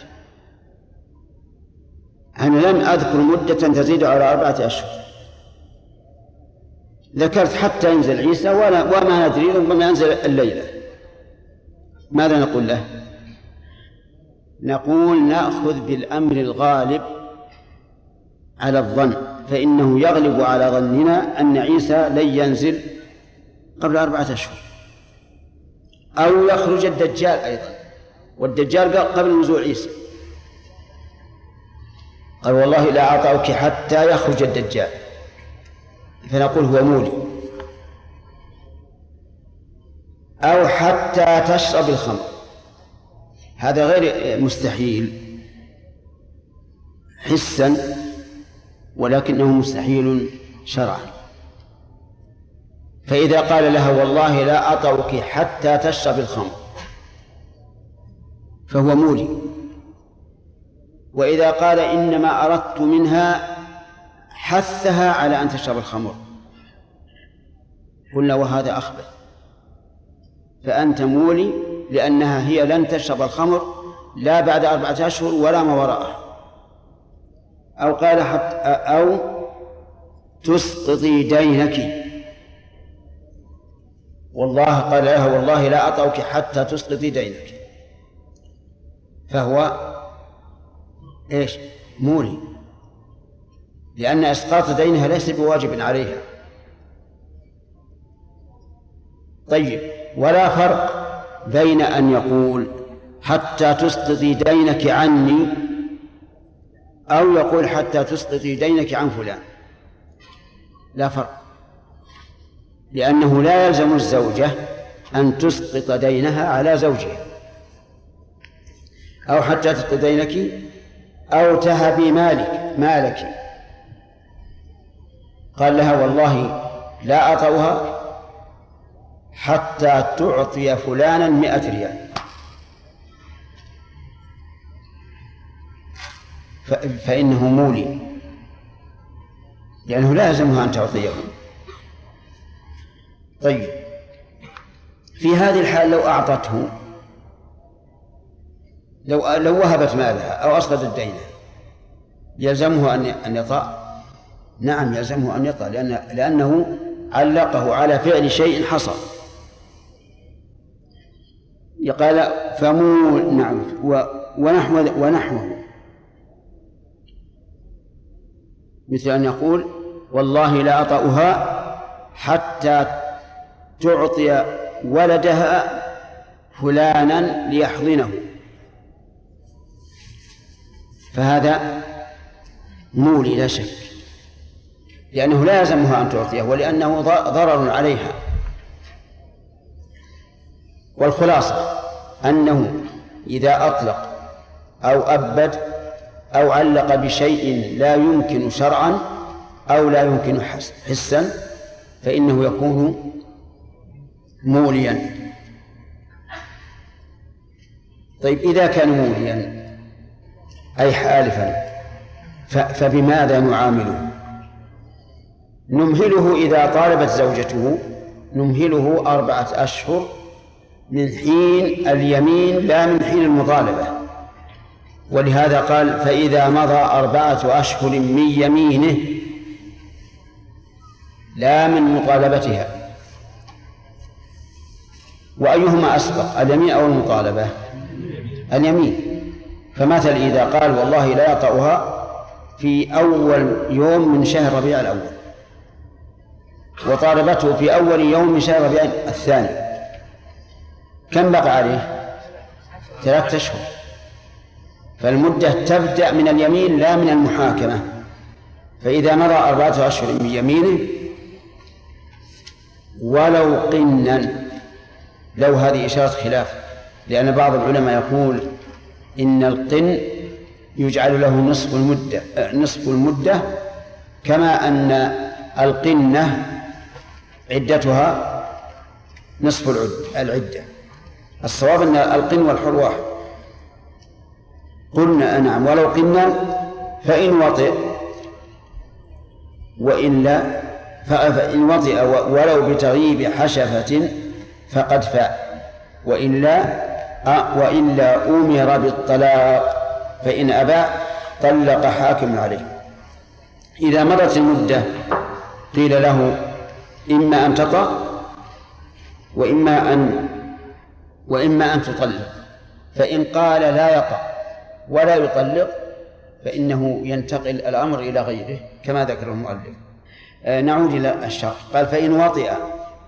أنا لم أذكر مدة تزيد على أربعة أشهر. ذكرت حتى ينزل عيسى ولا وما ندري ربما ينزل الليلة. ماذا نقول له؟ نقول نأخذ بالأمر الغالب على الظن. فإنه يغلب على ظننا أن عيسى لن ينزل قبل أربعة أشهر. أو يخرج الدجال أيضا. والدجال قال قبل نزول عيسى. قال والله لا أعطاك حتى يخرج الدجال. فنقول هو مولي. أو حتى تشرب الخمر. هذا غير مستحيل. حسا ولكنه مستحيل شرعا. فإذا قال لها والله لا أطعك حتى تشرب الخمر فهو مولي. وإذا قال إنما أردت منها حثها على أن تشرب الخمر قلنا وهذا أخبث فأنت مولي لأنها هي لن تشرب الخمر لا بعد أربعة أشهر ولا ما وراءها. أو قال حتى أو تسقطي دينك. والله قال لها والله لا أطعك حتى تسقطي دينك. فهو إيش؟ مولي. لأن إسقاط دينها ليس بواجب عليها. طيب ولا فرق بين أن يقول حتى تسقطي دينك عني أو يقول حتى تسقطي دينك عن فلان. لا فرق. لأنه لا يلزم الزوجة أن تسقط دينها على زوجها. أو حتى تسقط دينك أو تهبي مالك مالك. قال لها والله لا أطوها حتى تعطي فلانا مئة ريال. فإنه مولي. لأنه لا يلزمها أن تعطيه. طيب. في هذه الحال لو أعطته لو لو وهبت مالها أو أسقطت دينه يلزمه أن أن يطأ نعم يلزمه أن يطأ لأن لأنه علقه على فعل شيء حصل. قال فمو نعم ونحو ونحوه. مثل أن يقول والله لا أطأها حتى تعطي ولدها فلانا ليحضنه. فهذا مولي لا شك. لأنه لا يلزمها أن تعطيه ولأنه ضرر عليها. والخلاصة أنه إذا أطلق أو أبد أو علق بشيء لا يمكن شرعا أو لا يمكن حسا فإنه يكون موليا. طيب إذا كان موليا أي حالفا فبماذا نعامله؟ نمهله إذا طالبت زوجته نمهله أربعة أشهر من حين اليمين لا من حين المطالبة. ولهذا قال فإذا مضى أربعة أشهر من يمينه لا من مطالبتها. وأيهما أسبق؟ اليمين أو المطالبة؟ اليمين. فمثل إذا قال والله لا يطأها في أول يوم من شهر ربيع الأول وطالبته في أول يوم من شهر ربيع الثاني. كم بقى عليه؟ ثلاثة أشهر. فالمدة تبدأ من اليمين لا من المحاكمة. فإذا مضى أربعة أشهر من يمينه ولو قنا لو هذه إشارة خلاف لأن بعض العلماء يقول إن القن يجعل له نصف المدة نصف المدة كما أن القنة عدتها نصف العدة. الصواب أن القن والحر واحد. قلنا نعم ولو قلنا فإن وطئ وإلا فإن وطئ ولو بتغييب حشفة فقد فاء. وإلا وإلا أمر بالطلاق فإن أبى طلق حاكم عليه. إذا مضت المدة قيل له إما أن تطأ وإما أن وإما أن تطلق فإن قال لا يطأ ولا يطلق فإنه ينتقل الأمر إلى غيره كما ذكر المؤلف. آه نعود إلى الشرح. قال فإن وطئ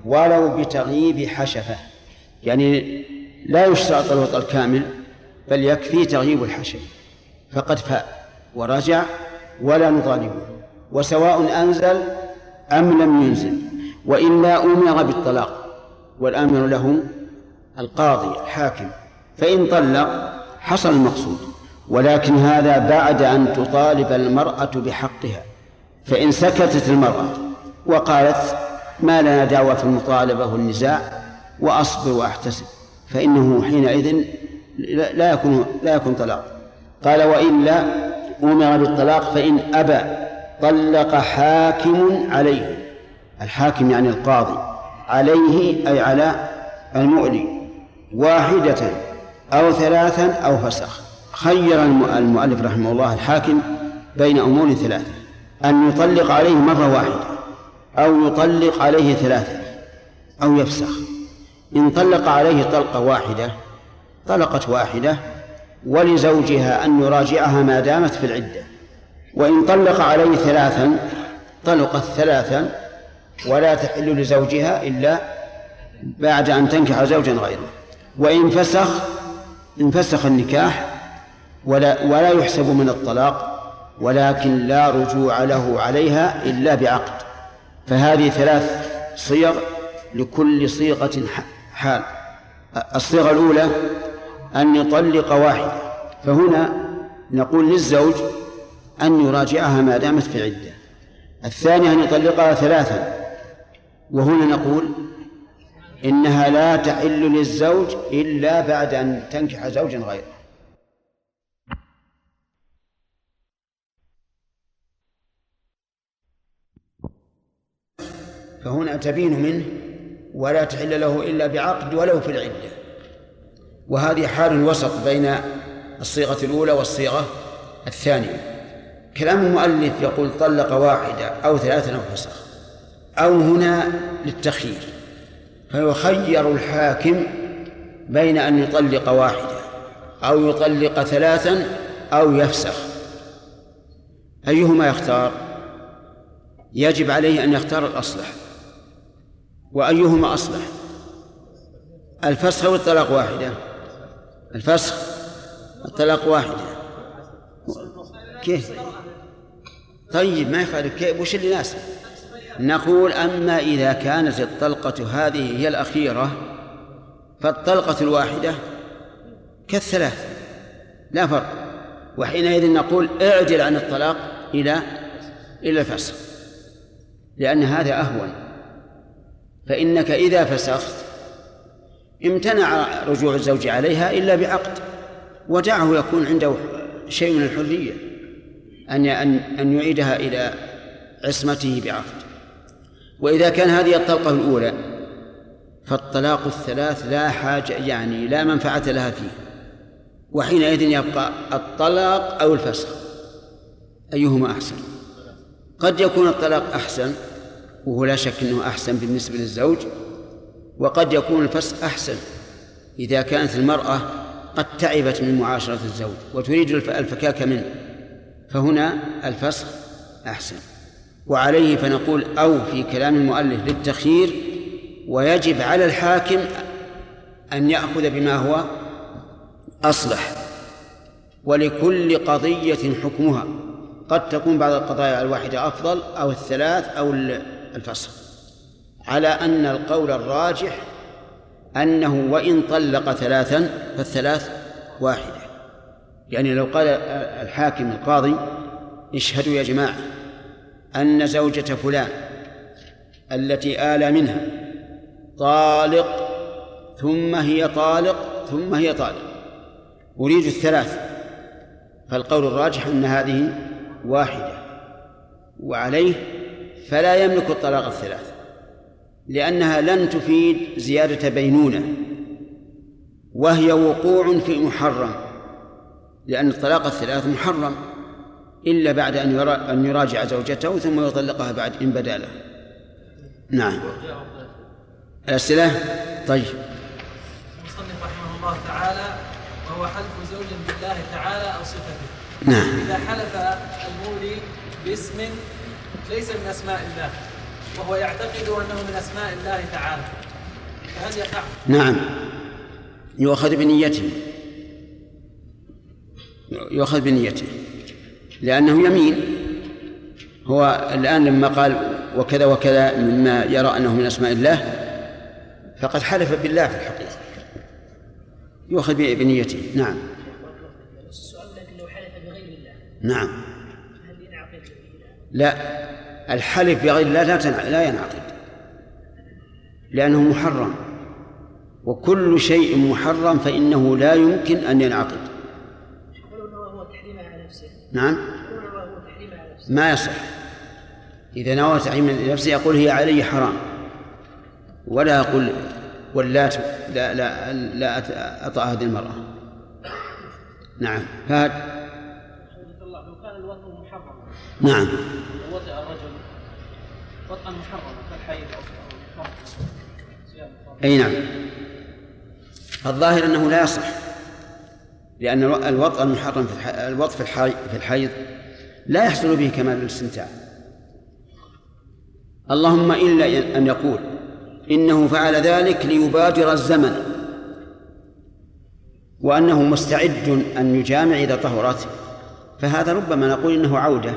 ولو بتغييب حشفة يعني لا يشترط الوطأ الكامل بل يكفي تغييب الحشف. فقد فاء ورجع ولا نطالبه وسواء أنزل أم لم ينزل. وإلا أمر بالطلاق والآمر له القاضي الحاكم. فإن طلق حصل المقصود. ولكن هذا بعد أن تطالب المرأة بحقها فإن سكتت المرأة وقالت ما لنا دعوة في المطالبة والنزاع وأصبر وأحتسب فإنه حينئذ لا يكون لا يكون طلاق. قال وإلا أمر بالطلاق فإن أبى طلق حاكم عليه. الحاكم يعني القاضي. عليه أي على المؤلي واحدة أو ثلاثا أو فسخ. خير المؤلف رحمه الله الحاكم بين أمور ثلاثة. أن يطلق عليه مرة واحدة أو يطلق عليه ثلاثة أو يفسخ. إن طلق عليه طلقة واحدة طلقت واحدة ولزوجها أن يراجعها ما دامت في العدة. وإن طلق عليه ثلاثا طلقت ثلاثا ولا تحل لزوجها إلا بعد أن تنكح زوجا غيره. وإن فسخ انفسخ النكاح ولا ولا يحسب من الطلاق ولكن لا رجوع له عليها إلا بعقد. فهذه ثلاث صيغ لكل صيغة حال. الصيغة الأولى أن يطلق واحدة. فهنا نقول للزوج أن يراجعها ما دامت في عدة. الثانية أن يطلقها ثلاثا. وهنا نقول إنها لا تحل للزوج إلا بعد أن تنكح زوجا غيره. فهنا تبين منه ولا تحل له إلا بعقد ولو في العدة. وهذه حال وسط بين الصيغة الأولى والصيغة الثانية. كلام المؤلف يقول طلق واحدة أو ثلاثة أو فسخ. أو هنا للتخيير. فيخير الحاكم بين أن يطلق واحدة أو يطلق ثلاثا أو يفسخ. أيهما يختار؟ يجب عليه أن يختار الأصلح. وأيهما أصلح؟ الفسخ أو الطلاق واحدة؟ الفسخ الطلاق واحدة. كيف؟ طيب ما يخالف كيف؟ وش اللي ناسب نقول أما إذا كانت الطلقة هذه هي الأخيرة فالطلقة الواحدة كالثلاث لا فرق. وحينئذ نقول اعدل عن الطلاق إلى إلى الفسخ لأن هذا أهون. فإنك إذا فسخت امتنع رجوع الزوج عليها إلا بعقد ودعه يكون عنده شيء من الحرية أن أن أن يعيدها إلى عصمته بعقد. وإذا كان هذه الطلقة الأولى فالطلاق الثلاث لا حاجة يعني لا منفعة لها فيه. وحينئذ يبقى الطلاق أو الفسخ أيهما أحسن؟ قد يكون الطلاق أحسن وهو لا شك أنه أحسن بالنسبة للزوج وقد يكون الفسخ أحسن إذا كانت المرأة قد تعبت من معاشرة الزوج وتريد الفكاك منه فهنا الفسخ أحسن. وعليه فنقول أو في كلام المؤلف للتخيير ويجب على الحاكم أن يأخذ بما هو أصلح. ولكل قضية حكمها قد تكون بعض القضايا الواحدة أفضل أو الثلاث أو الفصل. على أن القول الراجح أنه وإن طلق ثلاثا فالثلاث واحدة. يعني لو قال الحاكم القاضي اشهدوا يا جماعة أن زوجة فلان التي آل منها طالق ثم هي طالق ثم هي طالق. أريد الثلاث. فالقول الراجح أن هذه واحدة. وعليه فلا يملك الطلاق الثلاث لأنها لن تفيد زيادة بينونة وهي وقوع في محرم لأن الطلاق الثلاث محرم إلا بعد أن أن يراجع زوجته ثم يطلقها بعد إن بدا له. نعم. الأسئلة؟ طيب. المصنف رحمه الله تعالى وهو حلف زوج بالله تعالى أو صفته. نعم. إذا حلف المولي باسم ليس من أسماء الله وهو يعتقد أنه من أسماء الله تعالى. فهل يقع؟ نعم. يؤخذ بنيته. يؤخذ بنيته. لأنه يمين هو الآن لما قال وكذا وكذا مما يرى أنه من أسماء الله فقد حلف بالله في الحقيقة. يؤخذ بنيته. نعم. السؤال لكن لو حلف بغير الله. نعم. لا الحلف بغير الله لا تنع... لا ينعقد لأنه محرم وكل شيء محرم فإنه لا يمكن أن ينعقد. نعم؟ ما يصح. إذا نوى تحريم لنفسه يقول هي علي حرام. ولا يقول واللات لا لا لا أطأ هذه المرأة. نعم. فهد الله لو كان الوطن محرما نعم. وطئ الرجل وطئا محرما كالحيض الفرد أي نعم. الظاهر أنه لا يصح لأن الو- الوطء المحرم في. الوطء في الحي... في الحيض لا يحصل به كمال الاستمتاع. اللهم إلا أن يقول إنه فعل ذلك ليبادر الزمن وأنه مستعد أن يجامع إذا طهرت. فهذا ربما نقول إنه عودة.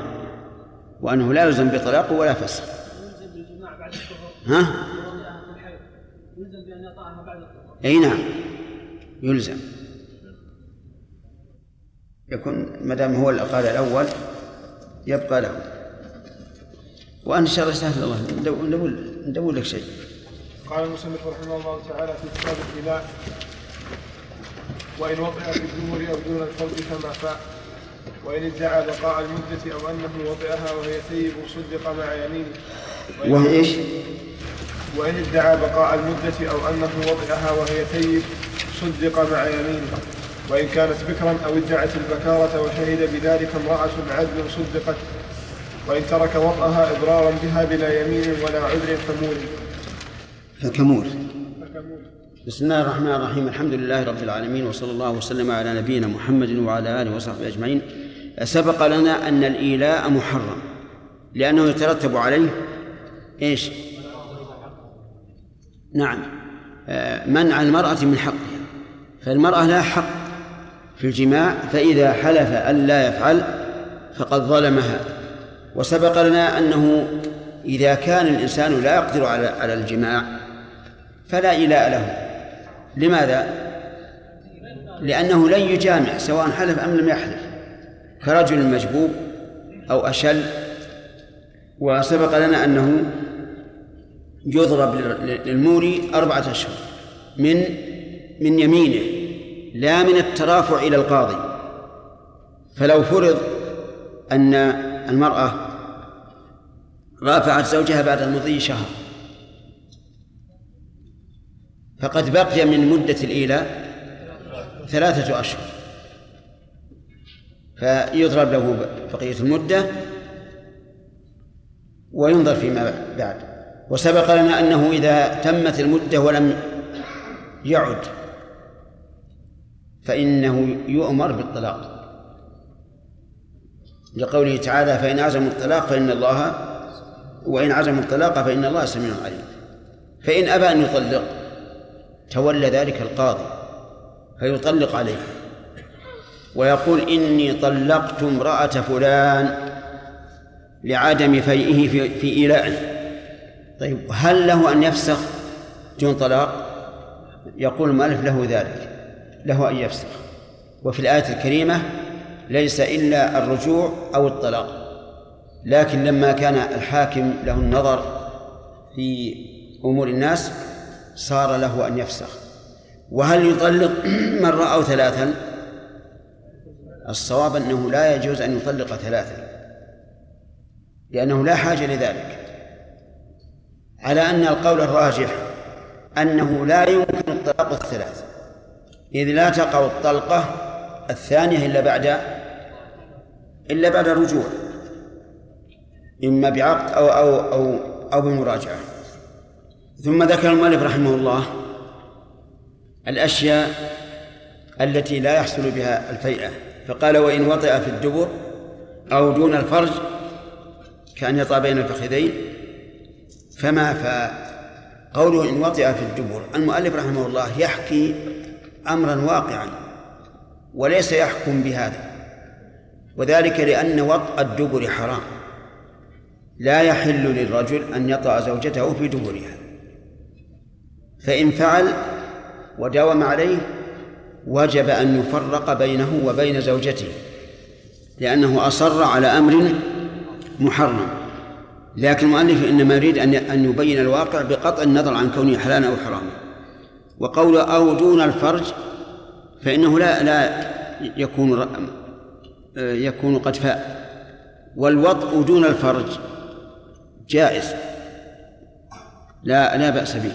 وأنه لا يلزم بطلاق ولا فسخ. يلزم بالجماع بعد ها؟ يلزم بأن يطأها بعد الطهور أي نعم. يلزم. يكون ما دام هو اللي قال الأول يبقى له. وأن شاء الله سهل الله. ندور, ندور, لك شيء. قال المصنف رحمه الله تعالى في كتاب الإله وإن وطئ في الدبر أو دون الفرج كما فاء. وإن ادعى بقاء المدة أو أنه وطئها وهي ثيب صدق مع يمينه. وإن- وهي إيش؟ وإن ادعى بقاء المدة أو أنه وطئها وهي ثيب صدق مع يمينه. وإن كانت بكرا أو ادعت البكارة وشهد بذلك امرأة عدل صدقت. وإن ترك وطئها إضرارا بها بلا يمين ولا عذر فمول. فكمور فكمول. بسم الله الرحمن الرحيم. الحمد لله رب العالمين وصلى الله وسلم على نبينا محمد وعلى آله وصحبه أجمعين. سبق لنا أن الإيلاء محرم لأنه يترتب عليه إيش؟ نعم. منع المرأة من حقها. فالمرأة لها حق في الجماع فإذا حلف أن لا يفعل فقد ظلمها. وسبق لنا أنه إذا كان الإنسان لا يقدر على على الجماع فلا إيلاء له. لماذا؟ لأنه لن يجامع سواء حلف أم لم يحلف كرجل مجبوب أو أشل وسبق لنا أنه يضرب للموري أربعة أشهر من من يمينه لا من الترافع إلى القاضي فلو فرض أن المرأة رافعت زوجها بعد المضي شهر فقد بقي من مدة الإيلاء ثلاثة أشهر. فيضرب له بقية المدة وينظر فيما بعد. وسبق لنا أنه إذا تمت المدة ولم يعد فإنه يؤمر بالطلاق. لقوله تعالى فإن عزموا الطلاق فإن الله وإن عزموا الطلاق فإن الله سميع عليم. فإن أبى أن يطلق تولى ذلك القاضي فيطلق عليه ويقول إني طلقت امرأة فلان لعدم فيئه في, في إيلائه. طيب هل له أن يفسخ دون طلاق؟ يقول المؤلف له ذلك له أن يفسخ. وفي الآية الكريمة ليس إلا الرجوع أو الطلاق لكن لما كان الحاكم له النظر في أمور الناس صار له أن يفسخ. وهل يطلق مرة أو ثلاثا؟ الصواب أنه لا يجوز أن يطلق ثلاثا. لأنه لا حاجة لذلك. على أن القول الراجح أنه لا يمكن الطلاق الثلاث. إذ لا تقع الطلقة الثانية إلا بعد إلا بعد الرجوع إما بعقد أو أو أو أو بمراجعة. ثم ذكر المؤلف رحمه الله الأشياء التي لا يحصل بها الفيئة فقال وإن وطئ في الدبر أو دون الفرج كأن يطأ بين الفخذين فما فاء. قوله إن وطئ في الدبر المؤلف رحمه الله يحكي أمرا واقعا وليس يحكم بهذا وذلك لأن وطأ الدبر حرام لا يحل للرجل أن يطأ زوجته في دبرها. فإن فعل وداوم عليه وجب أن يفرق بينه وبين زوجته لأنه أصر على أمر محرم. لكن المؤلف إنما يريد أن أن يبين الواقع بقطع النظر عن كونه حلالا أو حراما وقول أو دون الفرج فإنه لا لا يكون يكون قد فاء. والوطء دون الفرج جائز. لا لا بأس به.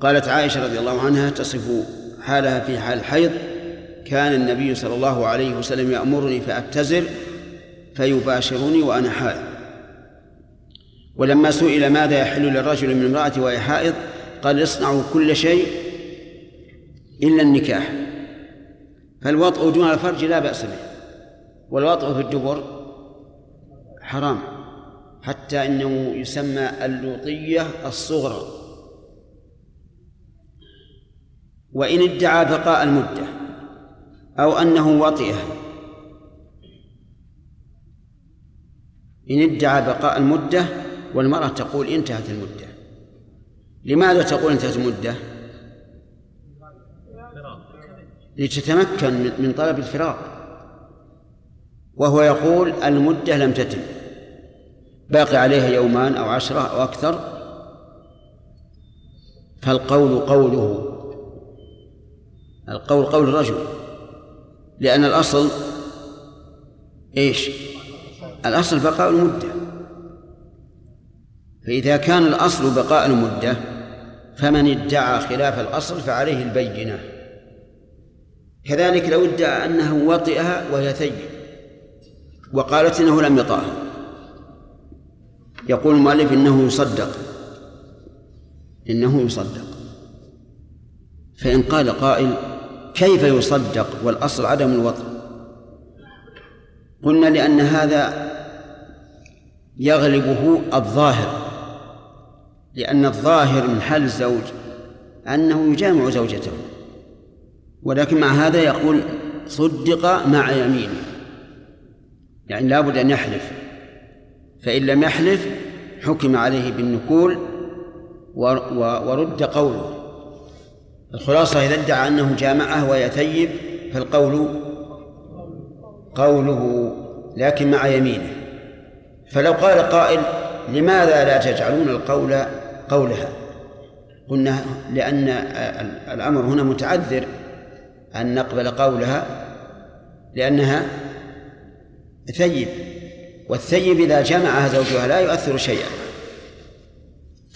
قالت عائشة رضي الله عنها تصف حالها في حال الحيض كان النبي صلى الله عليه وسلم يأمرني فأتزر فيباشرني وأنا حائض. ولما سئل ماذا يحل للرجل من امرأة وهي حائض قال اصنعوا كل شيء إلا النكاح. فالوطء دون الفرج لا بأس به والوطء في الدبر حرام حتى إنه يسمى اللوطية الصغرى. وإن ادعى بقاء المدة أو أنه وطئها إن ادعى بقاء المدة والمرأة تقول انتهت المدة. لماذا تقول انتهت المدة؟ لتتمكن من طلب الفراق. وهو يقول المدة لم تتم. باقي عليها يومان أو عشرة أو أكثر. فالقول قوله القول قول الرجل. لأن الأصل إيش؟ الأصل بقاء المدة. فإذا كان الأصل بقاء المدة فمن ادعى خلاف الأصل فعليه البينة. كذلك لو ادعى أنه وطئها وهي ثيب وقالت إنه لم يطأها يقول المؤلف إنه يصدق. إنه يصدق. فإن قال قائل كيف يصدق والأصل عدم الوطء قلنا لأن هذا يغلبه الظاهر لأن الظاهر من حال الزوج أنه يجامع زوجته ولكن مع هذا يقول صدق مع يمينه يعني لابد أن يحلف فإن لم يحلف حكم عليه بالنكول ورد قوله. الخلاصة إذا ادعى أنه جامعه وهي ثيب فالقول قوله لكن مع يمينه. فلو قال قائل لماذا لا تجعلون القول قولها؟ قلنا لأن الأمر هنا متعذر أن نقبل قولها لأنها ثيب والثيب إذا جمعها زوجها لا يؤثر شيئا.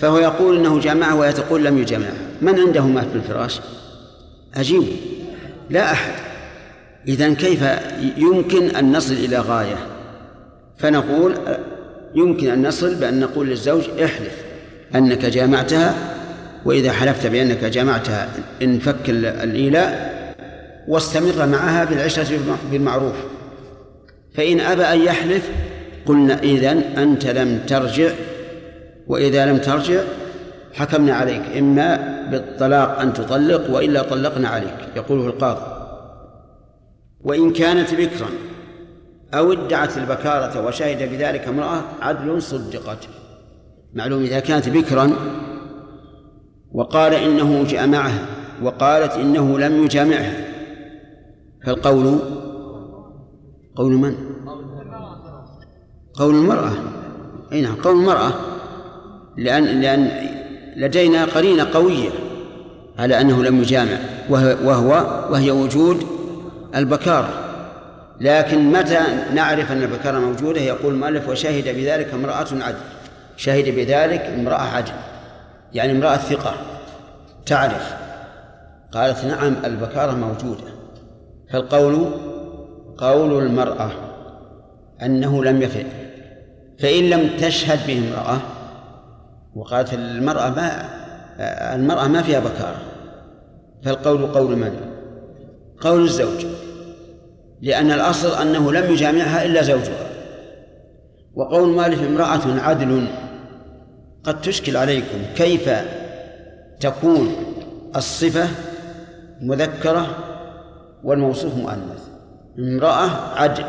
فهو يقول إنه جامعها وهي تقول لم يجامعها من عنده مات في الفراش؟ اجيبه لا أحد. اذا كيف يمكن أن نصل إلى غاية؟ فنقول يمكن أن نصل بأن نقول للزوج احلف أنك جامعتها وإذا حلفت بأنك جامعتها انفك الإيلاء واستمر معها بالعشرة بالمعروف. فإن أبى أن يحلف قلنا إذن أنت لم ترجع وإذا لم ترجع حكمنا عليك إما بالطلاق أن تطلق وإلا طلقنا عليك يقوله القاضي. وإن كانت بكرا أو ادعت البكارة وشهد بذلك امرأة عدل صدقت. معلوم إذا كانت بكرا وقال إنه جامعها وقالت إنه لم يجامعها فالقول قول من؟ قول المرأة. أي نعم قول المرأة. لأن لأن لدينا قرينة قوية على أنه لم يجامع وهو وهي وجود البكارة. لكن متى نعرف أن البكارة موجودة؟ يقول المؤلف وشهد بذلك امرأة عدل. شهد بذلك امرأة عدل. يعني امرأة ثقة. تعرف. قالت نعم البكارة موجودة. فالقول قول المرأة أنه لم يفعل فإن لم تشهد به امرأة وقالت المرأة ما المرأة ما فيها بكارة. فالقول قول من؟ قول الزوج. لأن الأصل أنه لم يجامعها إلا زوجها. وقول مالك امرأة عدل. قد تشكل عليكم كيف تكون الصفة مذكرة والموصوف مؤنث. امرأة عدل.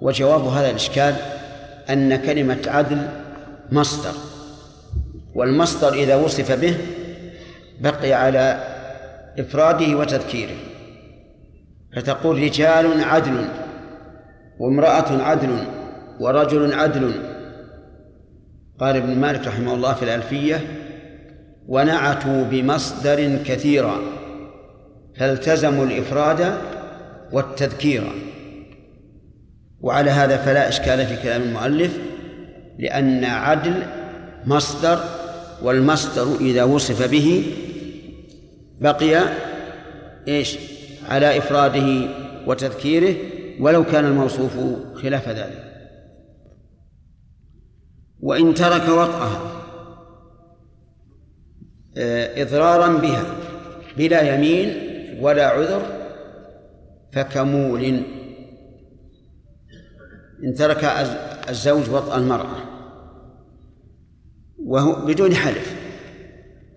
وجواب هذا الإشكال أن كلمة عدل مصدر. والمصدر إذا وصف به بقي على إفراده وتذكيره. فتقول رجال عدل وامرأة عدل ورجل عدل. قال ابن مالك رحمه الله في الألفية ونعتوا بمصدر كثيرا فالتزموا الإفراد والتذكير. وعلى هذا فلا إشكال في كلام المؤلف لأن عدل مصدر والمصدر إذا وصف به بقي إيش؟ على إفراده وتذكيره ولو كان الموصوف خلاف ذلك. وإن ترك وطأها آه، إضرارا بها بلا يمين ولا عذر فكمول. إن ترك الزوج وطأ المرأة وهو بدون حلف.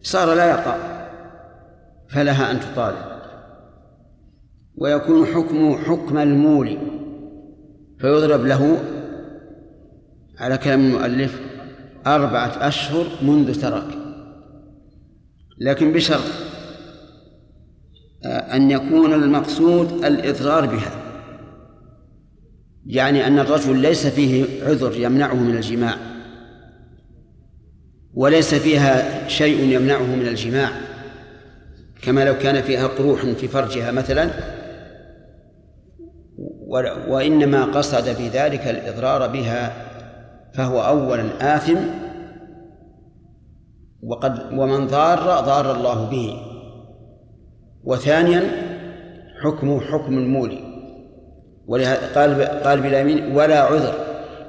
صار لا يطأ فلها أن تطالب. ويكون حكمه حكم المولي فيضرب له على كلام المؤلف أربعة أشهر منذ ترك. لكن بشرط أن يكون المقصود الإضرار بها. يعني أن الرجل ليس فيه عذر يمنعه من الجماع. وليس فيها شيء يمنعه من الجماع كما لو كان فيها قروح في فرجها مثلا. وإنما قصد بذلك الإضرار بها فهو أولا آثم وقد ومن ضار ضار الله به. وثانيا حكمه حكم المولي ولهذا قال قال بلا ولا عذر.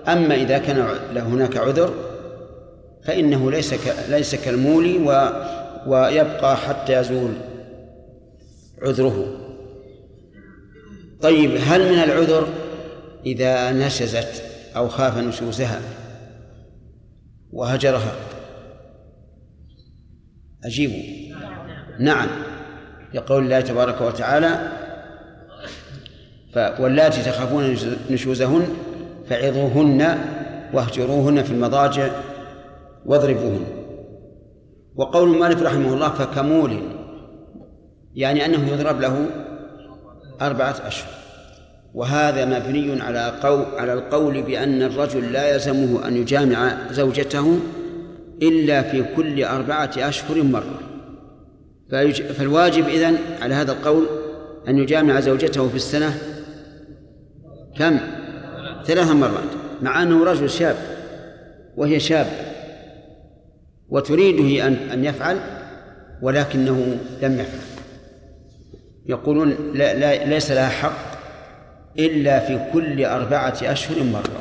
أما إذا كان هناك عذر فإنه ليس ليس كالمولي و ويبقى حتى يزول عذره. طيب هل من العذر إذا نشزت أو خاف نشوزها وهجرها؟ أجيبوا نعم. لقول الله تبارك وتعالى واللاتي تخافون نشوزهن فعظوهن واهجروهن في المضاجع واضربوهن. وقول المؤلف رحمه الله فكمول يعني أنه يضرب له أربعة أشهر. وهذا مبني على قول على القول بأن الرجل لا يلزمه أن يجامع زوجته إلا في كل أربعة أشهر مرة. فالواجب إذن على هذا القول أن يجامع زوجته في السنة كم؟ ثلاث مرات مع أنه رجل شاب وهي شابة. وتريده أن أن يفعل ولكنه لم يفعل. يقولون لا, لا ليس لها حق إلا في كل أربعة أشهر مرة.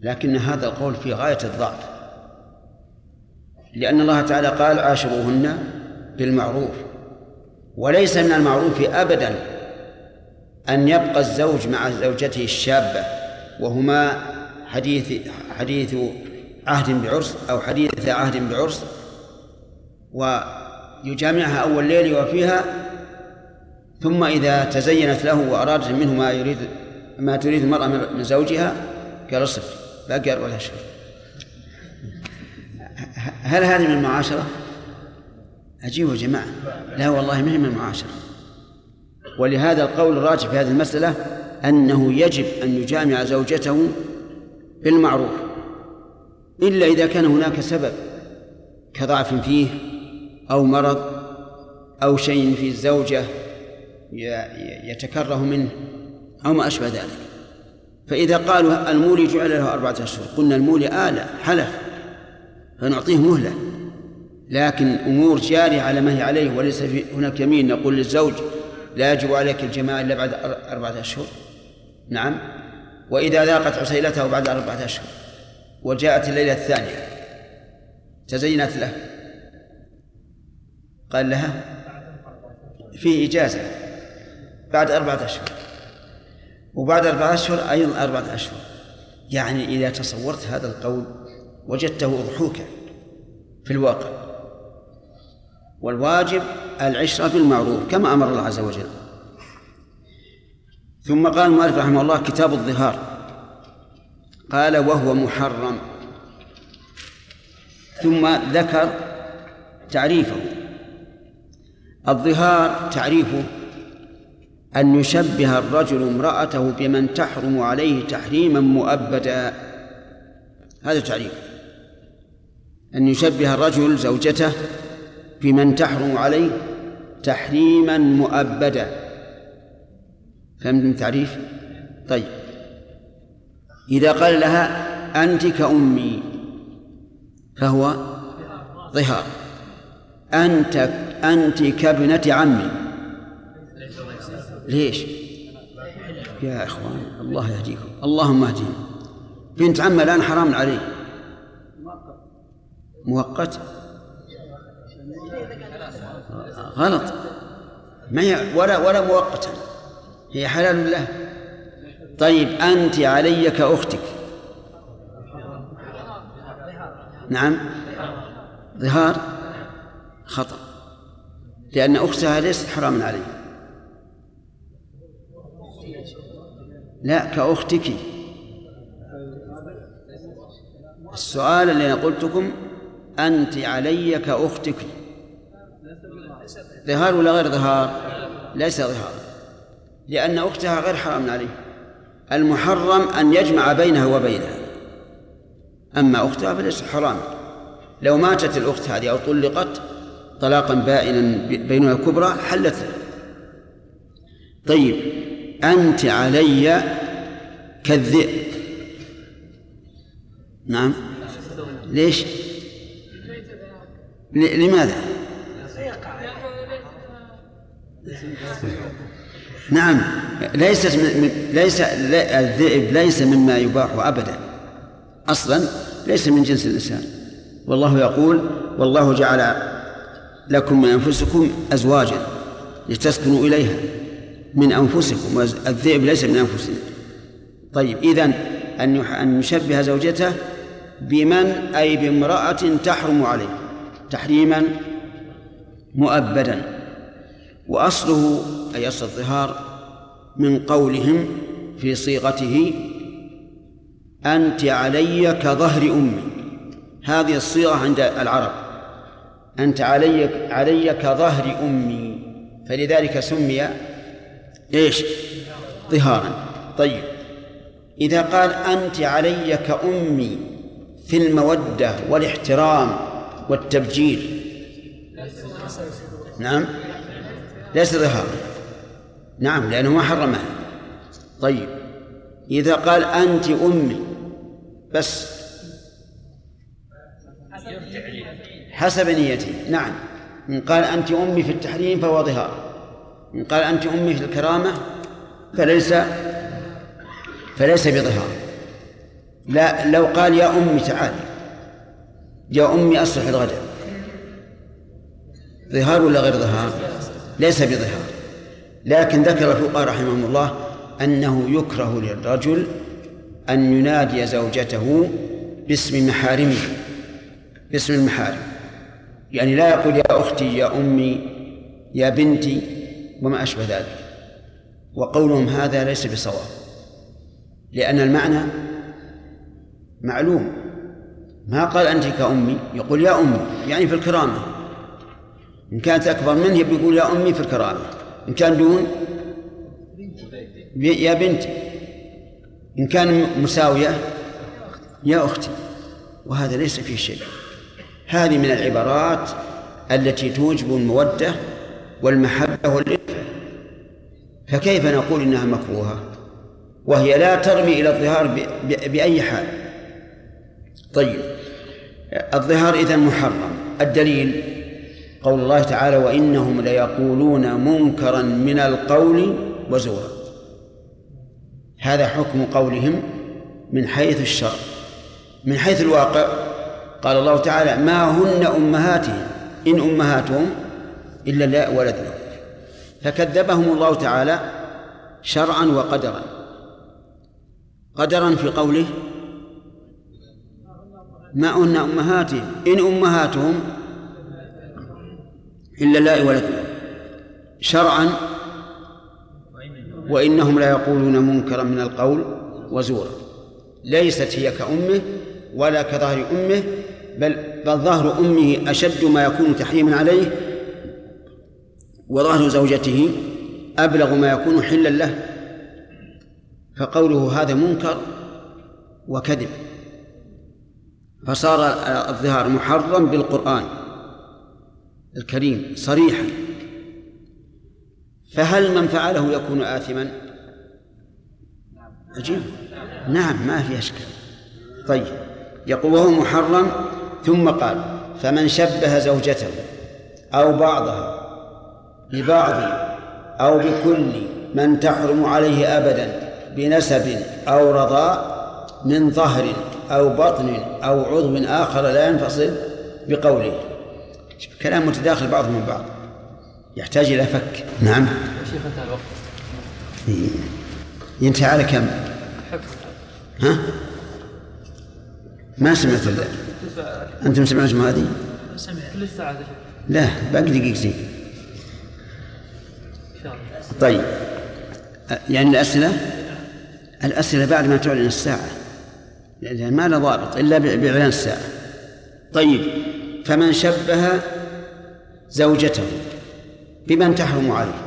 لكن هذا القول في غاية الضعف. لأن الله تعالى قال عاشروهن بالمعروف. وليس من المعروف أبدا أن يبقى الزوج مع زوجته الشابة. وهما حديث حديث عهد بعرس أو حديث عهد بعرس ويجامعها أول ليل وفيها ثم إذا تزينت له وأرادت منه ما يريد ما تريد المرأة من زوجها قال اصف باقي أربعة أشهر هل هذه من المعاشرة؟ عجيب يا جماعة. لا والله ما هي من المعاشرة. ولهذا القول الراجح في هذه المسألة أنه يجب أن يجامع زوجته بالمعروف. إلا إذا كان هناك سبب كضعف فيه أو مرض أو شيء في الزوجة يتكره منه أو ما أشبه ذلك. فإذا قالوا المولي جعل له أربعة أشهر قلنا المولي آلة حلف فنعطيه مهلة. لكن أمور جارية على ما هي عليه وليس في هناك يمين نقول للزوج لا يجب عليك الجماع إلا بعد أربعة أشهر. نعم. وإذا ذاقت عسيلته بعد أربعة أشهر. وجاءت الليلة الثانية. تزينت له. قال لها فيه إجازة. بعد أربعة أشهر. وبعد أربعة أشهر أيضا أربعة أشهر. يعني إذا تصورت هذا القول وجدته أضحوكا في الواقع. والواجب العشرة بالمعروف كما أمر الله عز وجل. ثم قال المؤلف رحمه الله كتاب الظهار. قال وهو محرم. ثم ذكر تعريفه. الظهار تعريفه أن يشبه الرجل امرأته بمن تحرم عليه تحريما مؤبدا. هذا تعريف أن يشبه الرجل زوجته بمن تحرم عليه تحريما مؤبدا. فهمت التعريف؟ طيب. إذا قال لها أنت كأمي فهو ظهار. أنت أنت كابنة عمي. ليش؟ يا إخوان الله يهديكم. اللهم اهديهم بنت عمه الآن حرام عليه. مؤقت؟ غلط. ما هي ولا ولا مؤقتا. هي حلال له. طيب أنت علي كأختك. نعم. ظهار. خطأ. لأن أختها ليست حراما عليه لا كأختك. السؤال اللي أنا قلتكم أنت علي كأختك. ظهار ولا غير ظهار؟ ليس ظهار. لأن أختها غير حرام عليه المحرم أن يجمع بينها وبينها. أما أختها فليس حرام لو ماتت الأخت هذه أو طلقت طلاقا بائنا بينها كبرى حلت. طيب أنت علي كالذئب. نعم. ليش؟ لماذا؟ نعم ليست ليس الذئب ليس مما يباح ابدا. أصلا ليس من جنس الإنسان. والله يقول والله جعل لكم من انفسكم ازواجا لتسكنوا إليها من أنفسكم والذئب ليس من أنفسنا. طيب أن يح- أن يشبه زوجته بمن؟ أي بامرأة تحرم عليه تحريما مؤبدا. وأصله أي أصل الظهار من قولهم في صيغته أنت علي كظهر أمي. هذه الصيغة عند العرب. أنت علي علي كظهر أمي. فلذلك سمي إيش؟ ظهارا. طيب. إذا قال أنت علي كأمي في المودة والاحترام والتبجيل. نعم. ليس ظهارا نعم لأنه ما حرمها طيب. إذا قال أنت أمي بس. حسب نيته نعم. إن قال أنت أمي في التحريم فهو ظهار. إن قال أنت أمي في الكرامة فليس فليس بظهار. لا لو قال يا أمي تعالي يا أمي أصلح الغداء. ظهار ولا غير ظهار؟ ليس بظهار. لكن ذكر الفقهاء رحمهم الله أنه يكره للرجل أن ينادي زوجته باسم محارمه. باسم المحارم. يعني لا يقول يا أختي يا أمي يا بنتي وما أشبه ذلك. وقولهم هذا ليس بصواب. لأن المعنى معلوم. ما قال أنت كأمي؟ يقول يا أمي يعني في الكرامة. إن كانت أكبر منه بيقول يا أمي في الكرامة. إن كان دون يا بنتي إن كان مساوية يا أختي. وهذا ليس فيه شيء. هذه من العبارات التي توجب المودة والمحبة والإلفة. فكيف نقول إنها مكروهة؟ وهي لا ترمي إلى الظهار بأي حال. طيب الظهار إذا محرم. الدليل قول الله تعالى وإنهم ليقولون منكرا من القول وزورا. هذا حكم قولهم من حيث الشرع من حيث الواقع. قال الله تعالى ما هن أمهاتهم إن أمهاتهم إلا لا ولدنا فكذبهم الله تعالى شرعا وقدرا. قدرا في قوله ما هن أمهاتهم إن أمهاتهم إلا لا ولدنا شرعا وإنهم لا يقولون منكرا من القول وزورا. ليست هي كأمه ولا كظهر أمه بل بل ظهر أمه أشد ما يكون تحريما عليه وظهر زوجته أبلغ ما يكون حلا له. فقوله هذا منكر وكذب. فصار الظهار محرم بالقرآن. الكريم صريحا. فهل من فعله يكون آثما؟ عجيب. نعم ما في أشكال. طيب يقول وهو محرم ثم قال فمن شبه زوجته أو بعضها ببعض أو بكل من تحرم عليه أبدا بنسب أو رضاء من ظهر أو بطن أو عضو آخر لا ينفصل بقوله. كلام متداخل بعضه من بعض. يحتاج إلى فك. نعم. شيخ انتهى الوقت. ينتهي على كم؟ ها؟ ما سمعت ال- أنتم سمعتم هذه؟ سمع كل الساعة يا شيخ لا باقي دقيقتين. طيب. يعني الأسئلة؟ الأسئلة بعد ما تعلن الساعة. لأن ما له ضابط إلا بإعلان الساعة. طيب. فمن شبه زوجته بمن تحرم عليه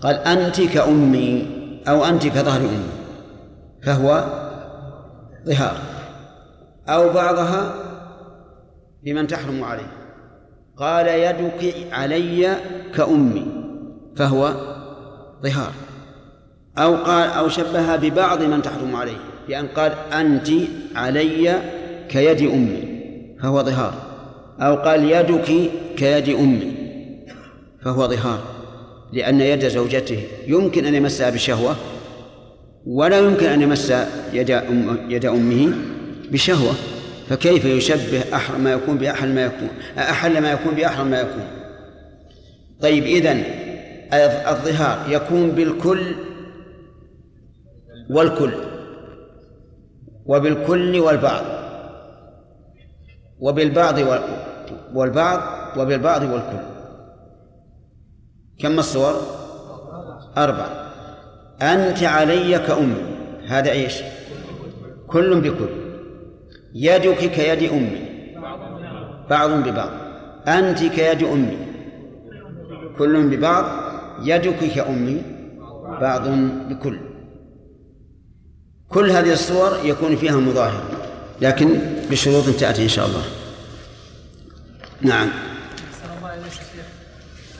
قال أنت كأمي أو أنت كظهر أمي. فهو ظهار. أو بعضها بمن تحرم عليه قال يدك علي كأمي. فهو ظهار. أو قال أو شبهها ببعض من تحرم عليه بأن قال أنت علي كيد أمي. فهو ظهار. أو قال يدك كيد أمي فهو ظهار لأن يد زوجته يمكن أن يمسها بشهوة ولا يمكن أن يمس يد أم يد أمه بشهوة فكيف يشبه أحرم ما يكون بأحل ما يكون أحل ما يكون بأحرم ما يكون؟ طيب إذن الظهار يكون بالكل والكل وبالكل والبعض. وبالبعض والبعض وبالبعض والكل. كم الصور؟ أربعة. أنت علي كأمي. هذا إيش؟ كل بكل. يدك كيد أمي. بعض ببعض. أنت كيد أمي. كل ببعض. يدك كأمي. بعض بكل. كل هذه الصور يكون فيها مظاهر. لكن بشروط تأتي إن شاء الله. نعم.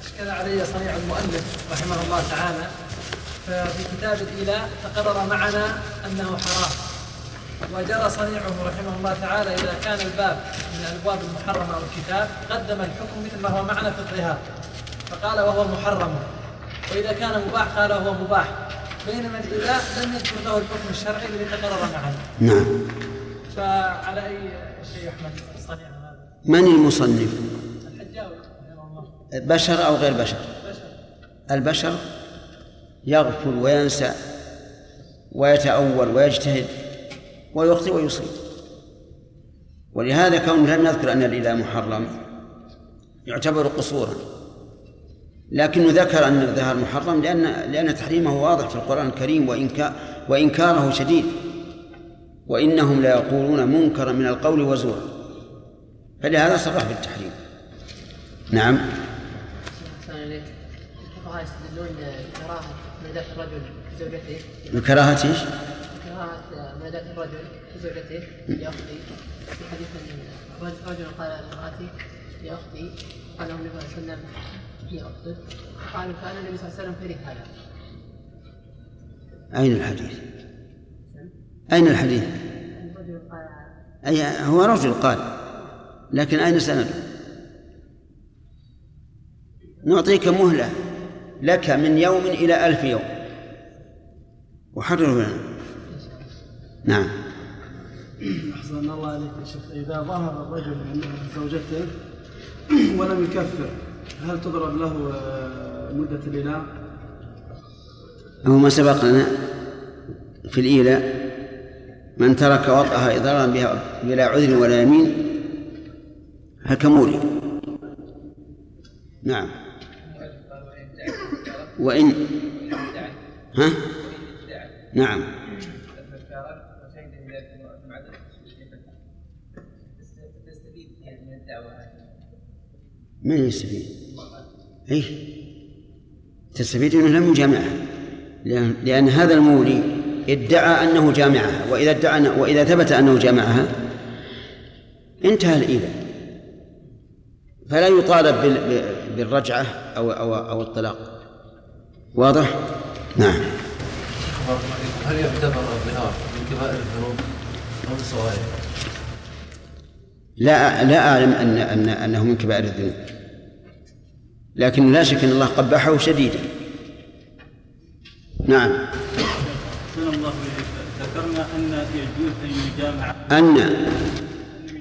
أشكل علي صنيع المؤلف رحمه الله تعالى ففي كتاب الإيلاء تقرر معنا أنه حرام. وجرى صنيعه رحمه الله تعالى إذا كان الباب من الأبواب المحرمة أو الكتاب قدم الحكم مثل ما هو معنا في الظهار فقال وهو محرم. وإذا كان مباح قال هو مباح. بينما الإيلاء لم يذكر له الحكم الشرعي الذي تقرر معنا. نعم. فعلى أي شيء صنيع هذا؟ من المصنف؟ الحجاوي بشر أو غير بشر؟ البشر يغفل وينسى ويتأول ويجتهد ويخطئ ويصيب. ولهذا كون لم يذكر أن الإله محرم يعتبر قصورا. لكنه ذكر أن الظهار محرم لأن لأن تحريمه واضح في القرآن الكريم وإنكا وإنكاره شديد. وإنهم ليقولون منكرا من القول وزورا فلهذا صرح بالتحريم نعم الفقهاء يستدلون بكراهة ناداة الرجل لزوجته بكراهة إيش؟ بكراهة ناداة الرجل لزوجته يا أختي في حديث رجل قال لامرأته يا أختي قال النبي صلى الله عليه وسلم هي أختك قالوا كان النبي صلى الله عليه وسلم كره هذا أين الحديث؟ أين الحديث؟ أي هو رجل قال لكن أين سنده؟ نعطيك مهلة لك من يوم إلى ألف يوم وحرره لنا نعم أحسن الله عليك يا شيخ إذا ظهر الرجل من زوجته ولم يكفر هل تضرب له آه، مدة الإناء؟ هو ما سبق لنا في الإيلاء من ترك وطأها إضرارا بها بلا عذر ولا يمين هكمولي نعم. وإن ها؟ نعم. من يستفيد؟ أي تستفيد أنه لم يجامعها لأن, لأن هذا المولي ادعى أنه جامعها وإذا ادعى وإذا ثبت أنه جامعها انتهى الإيلاء فلا يطالب بال- بالرجعة أو أو أو الطلاق. واضح؟ نعم. هل يعتبر الظهار من كبائر الذنوب؟ أو الصغائر؟ لا لا أعلم أن أن أنه من كبائر الذنوب. لكن لا شك أن الله قبحه شديدا. نعم أحسن الله إليك ذكرنا أن يجوز أن يجامع أن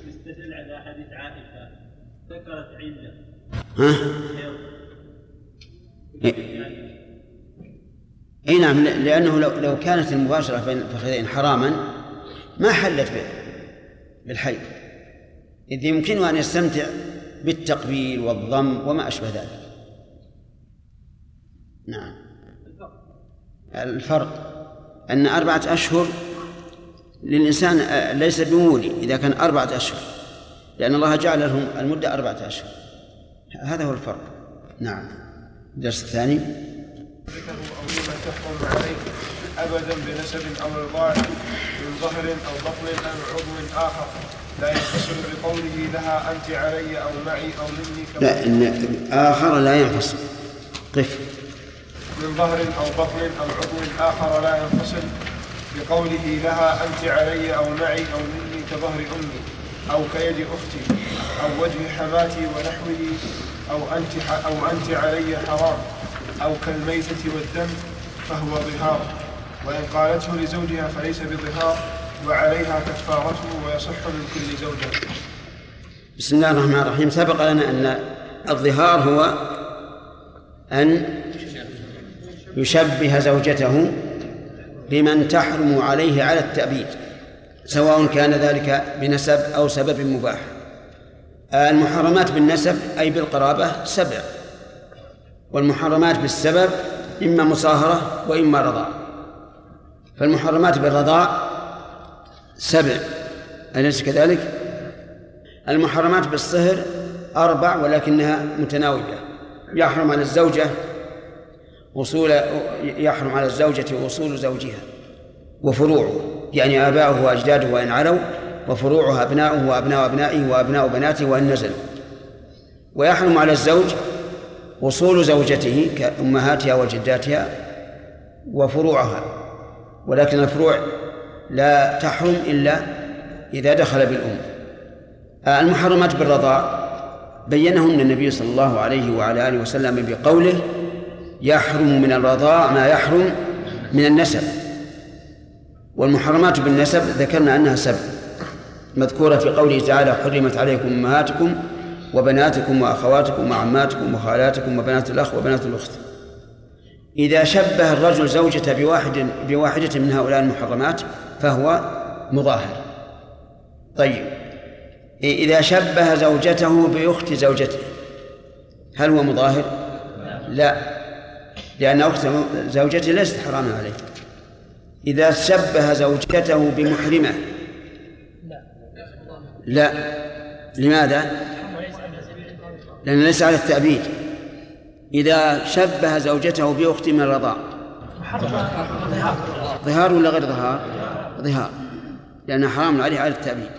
تستدل على حديث عائشة ذكرت عدة ها؟ حيض إيه. اي نعم لأنه لو لو كانت المباشرة بين الفخذين حراما ما حلت بالحي إذ يمكنه أن يستمتع بالتقبيل والضم وما أشبه ذلك. نعم. الفرق أن أربعة أشهر للإنسان آه، ليس بمولي إذا كان أربعة أشهر لأن الله جعل لهم المدة أربعة أشهر. هذا هو الفرق. نعم. الدرس الثاني. أبدا بنسب أو رضاع من ظهر أو بطن أو عضو آخر. لا يتصل بقوله لها أنت علي أو معي أو مني لا إن آخر لا ينفصل. قف. من ظهر أو بطن أو عضو آخر لا ينفصل. بقوله لها أنت علي أو معي أو مني كظهر أمي أو كيد أختي أو وجه حماتي ونحوه أو أنت أو أنت علي حرام أو كالميتة والدم فهو ظهار. وإن قالته لزوجها فليس بظهار وعليها كفارته ويصح من كل زوجة. بسم الله الرحمن الرحيم. سبق لنا أن الظهار هو أن يشبه زوجته بمن تحرم عليه على التأبيد سواء كان ذلك بنسب أو سبب مباح. المحرمات بالنسب أي بالقرابة سبع. والمحرمات بالسبب إما مصاهرة وإما رضاع فالمحرمات بالرضاع سبع. أليس كذلك؟ المحرمات بالصهر أربع ولكنها متناوبة. يحرم على الزوجة وصول يحرم على الزوجة وصول زوجها وفروعه يعني آباؤه وأجداده وإن علوا وفروعها أبناؤه وأبناء أبنائه وأبناء بناته وإن نزلوا. ويحرم على الزوج وصول زوجته كأمهاتها وجداتها وفروعها ولكن الفروع لا تحرم إلا إذا دخل بالأم. المحرمات بالرضاع بينهن النبي صلى الله عليه وعلى آله وسلم بقوله يحرم من الرضاع ما يحرم من النسب. والمحرمات بالنسب ذكرنا أنها سبع مذكورة في قوله تعالى حرمت عليكم أمهاتكم وبناتكم وأخواتكم وعماتكم وخالاتكم وبنات الأخ وبنات الأخت. إذا شبه الرجل زوجته بواحد بواحدة من هؤلاء المحرمات فهو مظاهر. طيب. إذا شبه زوجته بأخت زوجته هل هو مظاهر؟ لا. لأن أخت زوجته ليست حراما عليه. إذا شبه زوجته بمحرمة. لا. لماذا؟ لأن ليس على التأبيد. إذا شبه زوجته بأخت من الرضاع ظهار ولا غير ظهار؟ ظهار. لأنها حرام عليه على التأبيد.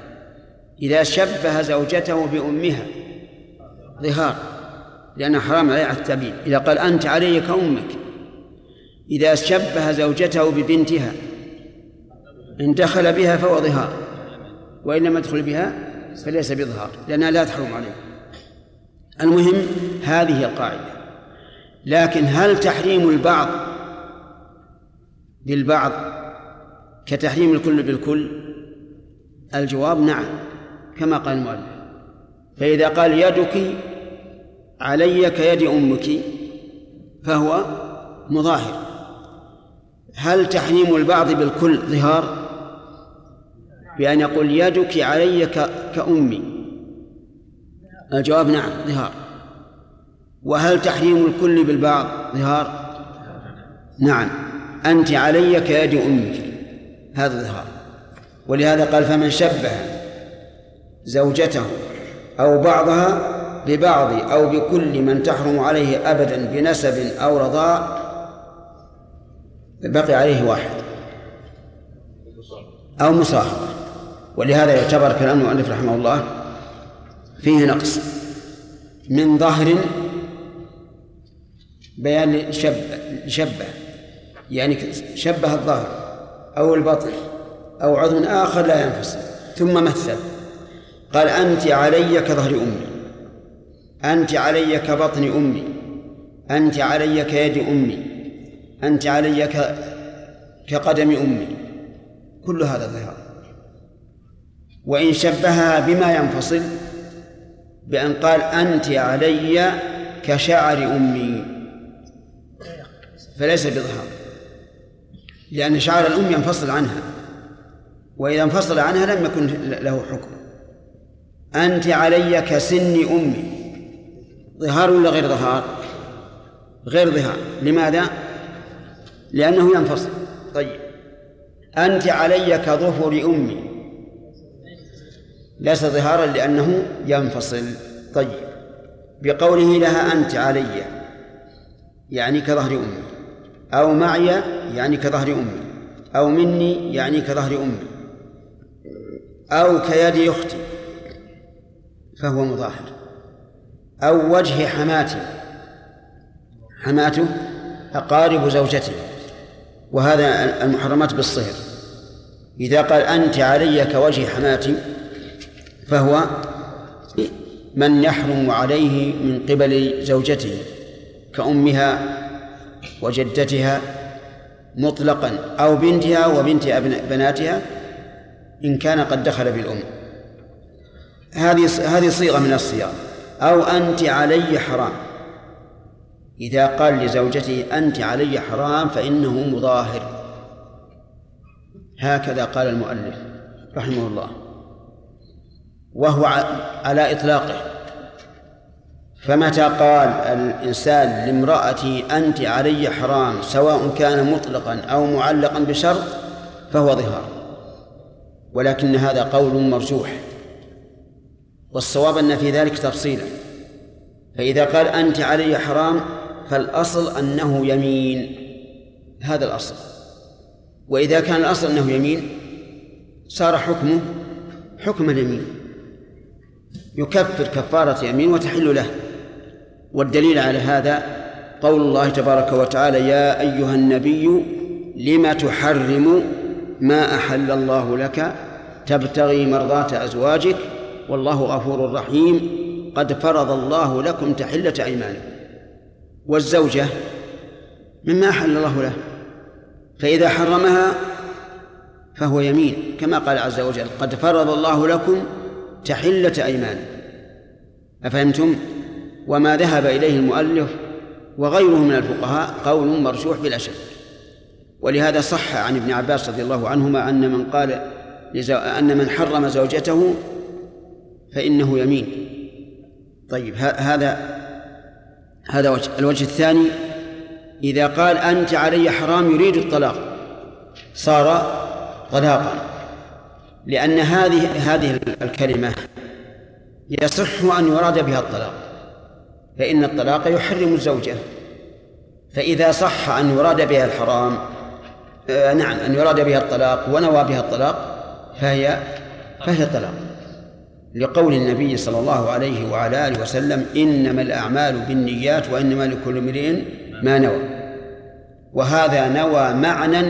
إذا شبه زوجته بأمها. ظهار. لأنها حرام عليه على التأبيد إذا قال أنت علي كأمك إذا شبه زوجته ببنتها. إن دخل بها فهو ظهار. وإن لم يدخل بها فليس بظهار. لأنها لا تحرم عليه. المهم هذه القاعدة. لكن هل تحريم البعض بالبعض كتحريم الكل بالكل؟ الجواب نعم كما قال المؤلف. فإذا قال يدك علي كيد أمك فهو مظاهر. هل تحريم البعض بالكل ظهار؟ بأن يقول يدك علي كأمي. الجواب نعم ظهار. وهل تحريم الكل بالبعض ظهار؟ نعم. أنت علي كيد أمك. هذا ظهار. ولهذا قال فمن شبه زوجته أو بعضها ببعض أو بكل من تحرم عليه أبدا بنسب أو رضاع بقي عليه واحد. أو مصاهرة ولهذا يعتبر كلام المؤلف رحمه الله فيه نقص. من ظهر بيان شب شبة. يعني شبه الظهر أو البطن أو عضو آخر لا ينفصل. ثم مثل. قال أنت علي كظهر أمي. أنت علي كبطن أمي. أنت علي كيد أمي. أنت علي ك... كقدم أمي. كل هذا ظهار وإن شبهها بما ينفصل بأن قال أنت علي كشعر أمي. فليس بظهار لأن شعر الأم ينفصل عنها. وإذا انفصل عنها لم يكن له حكم. أنت علي كسن أمي. ظهار ولا غير ظهار؟ غير ظهار. لماذا؟ لأنه ينفصل. طيب. أنت علي كظهر أمي. ليس ظهارا لأنه ينفصل. طيب. بقوله لها أنت علي يعني كظهر أمي. أو معي يعني كظهر أمي. أو مني يعني كظهر أمي. أو كيد أختي فهو مظاهر. أو وجه حماتي حماته أقارب زوجته. وهذا المحرمات بالصهر. إذا قال أنت علي كوجه حماتي فهو من يحرم عليه من قبل زوجته كأمها وجدتها مطلقا أو بنتها وبنت بناتها إن كان قد دخل بالأم. هذه هذه صيغة من الصيغ أو أنت علي حرام. إذا قال لزوجته أنت علي حرام فإنه مظاهر. هكذا قال المؤلف رحمه الله. وهو على إطلاقه. فمتى قال الإنسان لامرأتي أنت علي حرام سواء كان مطلقا أو معلقا بشرط فهو ظهار. ولكن هذا قول مرجوح. والصواب أن في ذلك تفصيلا. فإذا قال أنت علي حرام فالأصل أنه يمين. هذا الأصل. وإذا كان الأصل أنه يمين صار حكمه حكم اليمين. يكفر كفارة يمين وتحل له. والدليل على هذا قول الله تبارك وتعالى يا أيها النبي لم تحرم ما أحل الله لك؟ تبتغي مرضات أزواجك والله غفور رحيم. قد فرض الله لكم تحلة أيمانكم. والزوجة مما أحل الله له. فإذا حرمها فهو يمين كما قال عز وجل قد فرض الله لكم تحلة أيمانكم. أفهمتم؟ وما ذهب إليه المؤلف وغيره من الفقهاء قول مرجوح بلا شك. ولهذا صح عن ابن عباس رضي الله عنهما أن من قال أن من حرم زوجته فإنه يمين. طيب هذا هذا وجه الوجه الثاني إذا قال أنت علي حرام يريد الطلاق صار طلاقا. لأن هذه هذه الكلمة يصح أن يراد بها الطلاق. فإن الطلاق يحرم الزوجة. فإذا صح أن يراد بها الحرام آه نعم أن يراد بها الطلاق ونوى بها الطلاق فهي فهي طلاق. لقول النبي صلى الله عليه وعلى آله وسلم إنما الأعمال بالنيات وإنما لكل امرئ ما نوى. وهذا نوى معنى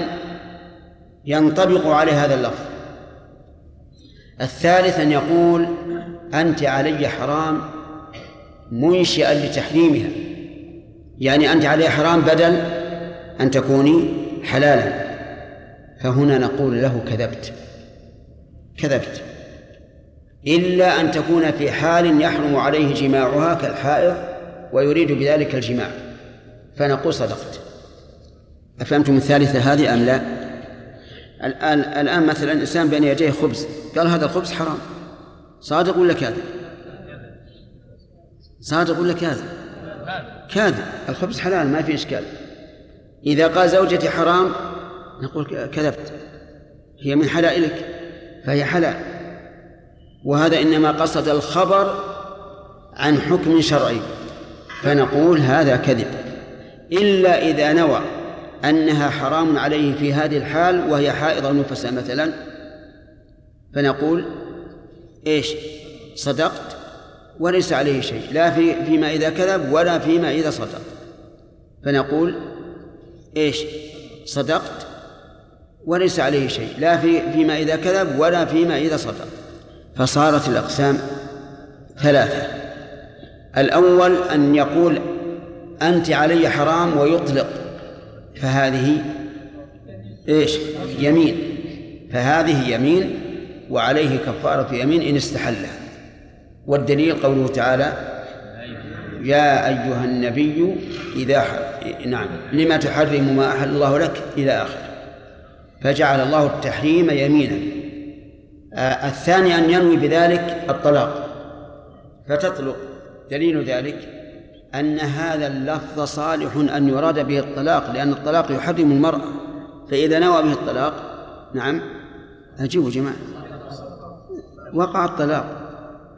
ينطبق عليه هذا اللفظ. الثالث أن يقول أنت علي حرام منشئا لتحريمها. يعني أنت علي حرام بدل أن تكوني حلالا. فهنا نقول له كذبت. كذبت. إلا أن تكون في حال يحرم عليه جماعها كالحائض ويريد بذلك الجماع. فنقول صدقت. أفهمتم الثالثة هذه أم لا؟ الآن الآن مثلا إنسان بين يديه خبز قال هذا الخبز حرام. صادق ولا كاذب؟ صادق ولا كاذب؟ كاذب. الخبز حلال ما في إشكال. إذا قال زوجتي حرام نقول كذبت. هي من حلائلك فهي حلال. وهذا إنما قصد الخبر عن حكم شرعي. فنقول هذا كذب. إلا إذا نوى أنها حرام عليه في هذه الحال وهي حائض أو نفساء مثلا فنقول إيش؟ صدقت وليس عليه شيء. لا في فيما إذا كذب ولا فيما إذا صدق. فنقول إيش؟ صدقت وليس عليه شيء. لا في فيما إذا كذب ولا فيما إذا صدق. فصارت الأقسام ثلاثة. الأول أن يقول أنت علي حرام ويطلق. فهذه إيش؟ يمين. فهذه يمين وعليه كفارة يمين إن استحلها والدليل قوله تعالى يا أيها النبي إذا نعم. لما تحرم ما أحل الله لك إلى آخره فجعل الله التحريم يمينا. الثاني أن ينوي بذلك الطلاق. فتطلق. دليل ذلك أن هذا اللفظ صالح أن يراد به الطلاق لأن الطلاق يحرم المرأة فإذا نوى به الطلاق نعم أجيبوا جماعة. وقع الطلاق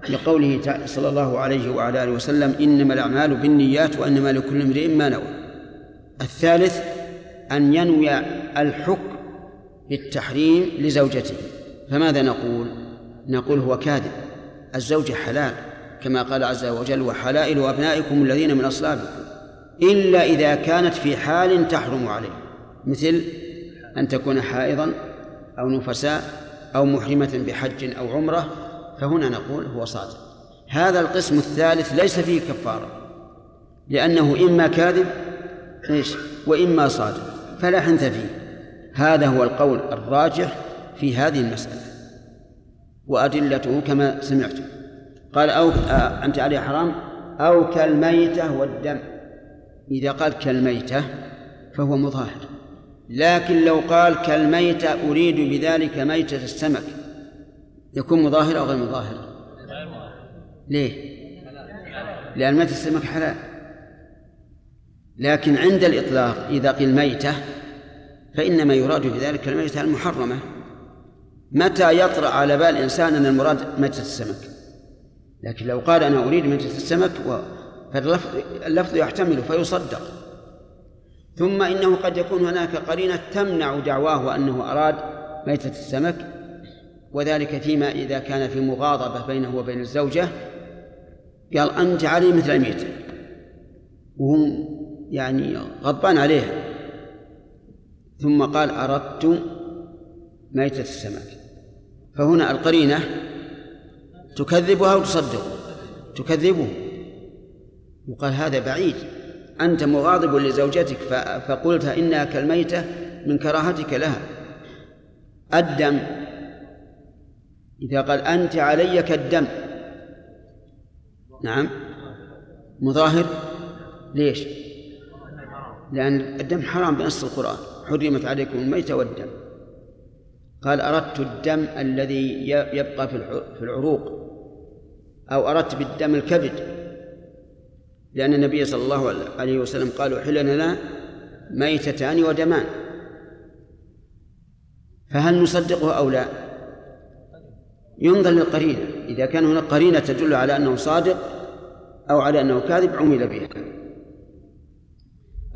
لقوله صلى الله عليه وعلى آله وسلم إنما الأعمال بالنيات وإنما لكل امرئ ما نوى. الثالث أن ينوي الحكم بالتحريم لزوجته. فماذا نقول؟ نقول هو كاذب. الزوجة حلال كما قال عز وجل وحلائل أبنائكم الذين من أصلابكم إلا إذا كانت في حال تحرم عليه. مثل أن تكون حائضا أو نفساء أو محرمة بحج أو عمرة فهنا نقول هو صادق. هذا القسم الثالث ليس فيه كفارة لأنه إما كاذب إيش؟ وإما صادق فلا حنث فيه. هذا هو القول الراجح في هذه المسألة. وأدلته كما سمعتم قال أو آه أنت عليه حرام؟ أو كالميتة والدم. إذا قال كالميتة فهو مظاهر. لكن لو قال كالميتة أريد بذلك ميتة السمك يكون مظاهر أو غير مظاهر؟ ليه؟ لأن ميتة السمك حلال. لكن عند الإطلاق إذا قيل ميتة فإنما يراد بذلك الميتة المحرمة. متى يطرأ على بال الإنسان أن المراد ميتة السمك؟ لكن لو قال أنا أريد ميتة السمك فاللفظ يحتمل فيصدق. ثم إنه قد يكون هناك قرينة تمنع دعواه أنه أراد ميتة السمك وذلك فيما إذا كان في مغاضبة بينه وبين الزوجة قال أنت علي مثل الميتة وهو يعني غضبان عليها ثم قال أردت ميتة السمك. فهنا القرينة تكذبها وتصدق. تكذبه. يقال هذا بعيد. أنت مغاضب لزوجتك فقلت إنها كالميتة من كراهتك لها. الدم. إذا قال أنت علي كالدم. نعم. مظاهر. ليش؟ لأن الدم حرام بنص القرآن. حرمت عليكم الميتة والدم. قال أردت الدم الذي يبقى في العروق أو أردت بالدم الكبد لأن النبي صلى الله عليه وسلم قال أحل لنا ميتتان ودمان. فهل نصدقه أو لا؟ ينظر للقرينة إذا كان هناك قرينة تدل على أنه صادق أو على أنه كاذب عمل به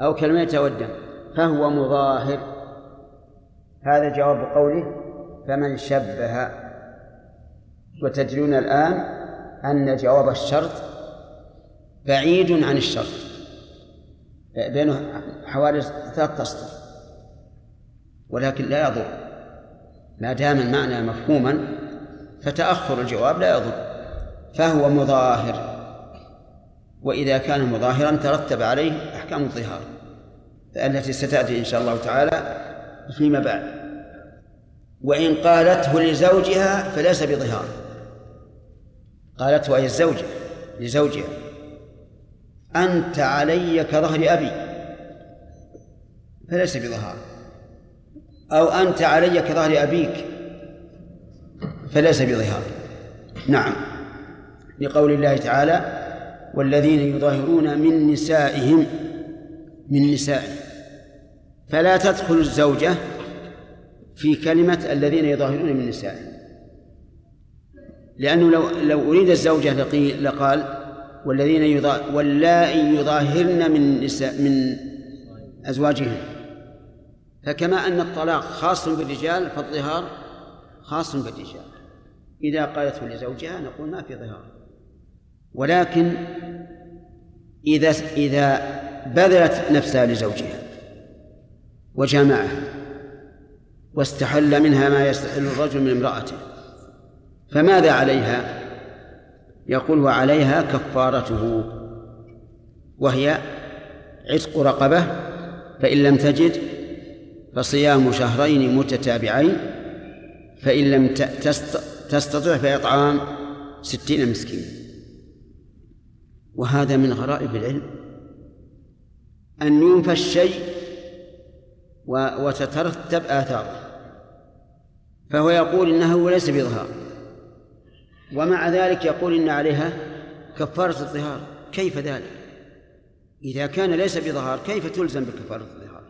أو كالميت والدم فهو مظاهر. هذا جواب قوله فمن شبه. وتدرون الآن أن جواب الشرط بعيد عن الشرط. بينه حوالي ثلاثة أسطر ولكن لا يضر. ما دام المعنى مفهوما فتأخر الجواب لا يضر. فهو مظاهر. وإذا كان مظاهرا ترتب عليه أحكام الظهار. التي ستأتي إن شاء الله تعالى فيما بعد. وإن قالته لزوجها فليس بظهار. قالته أي الزوجة لزوجها. أنت علي كظهر أبي فليس بظهار. أو أنت علي كظهر أبيك فليس بظهار. نعم. لقول الله تعالى والذين يظاهرون من نسائهم من نسائهم. فلا تدخل الزوجة في كلمة الذين يظاهرون من نسائهم لأنه لو لو أريد الزوجة لقال والذين يظاهر واللائي يظاهرن من نساء من أزواجهن. فكما أن الطلاق خاص بالرجال فالظهار خاص بالرجال. إذا قالته لزوجها نقول ما في ظهار. ولكن إذا إذا بذلت نفسها لزوجها وجامعها واستحل منها ما يستحل الرجل من امرأته. فماذا عليها؟ يقول وعليها كفارته وهي عتق رقبة فإن لم تجد فصيام شهرين متتابعين فإن لم تستطع فإطعام ستين مسكين. وهذا من غرائب العلم. أن ينفى الشيء وتترتب آثاره فهو يقول إنه ليس بظهار ومع ذلك يقول إن عليها كفارة الظهار كيف ذلك؟ إذا كان ليس بظهار كيف تلزم بكفارة الظهار؟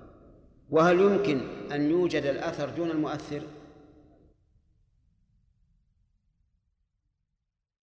وهل يمكن أن يوجد الأثر دون المؤثر؟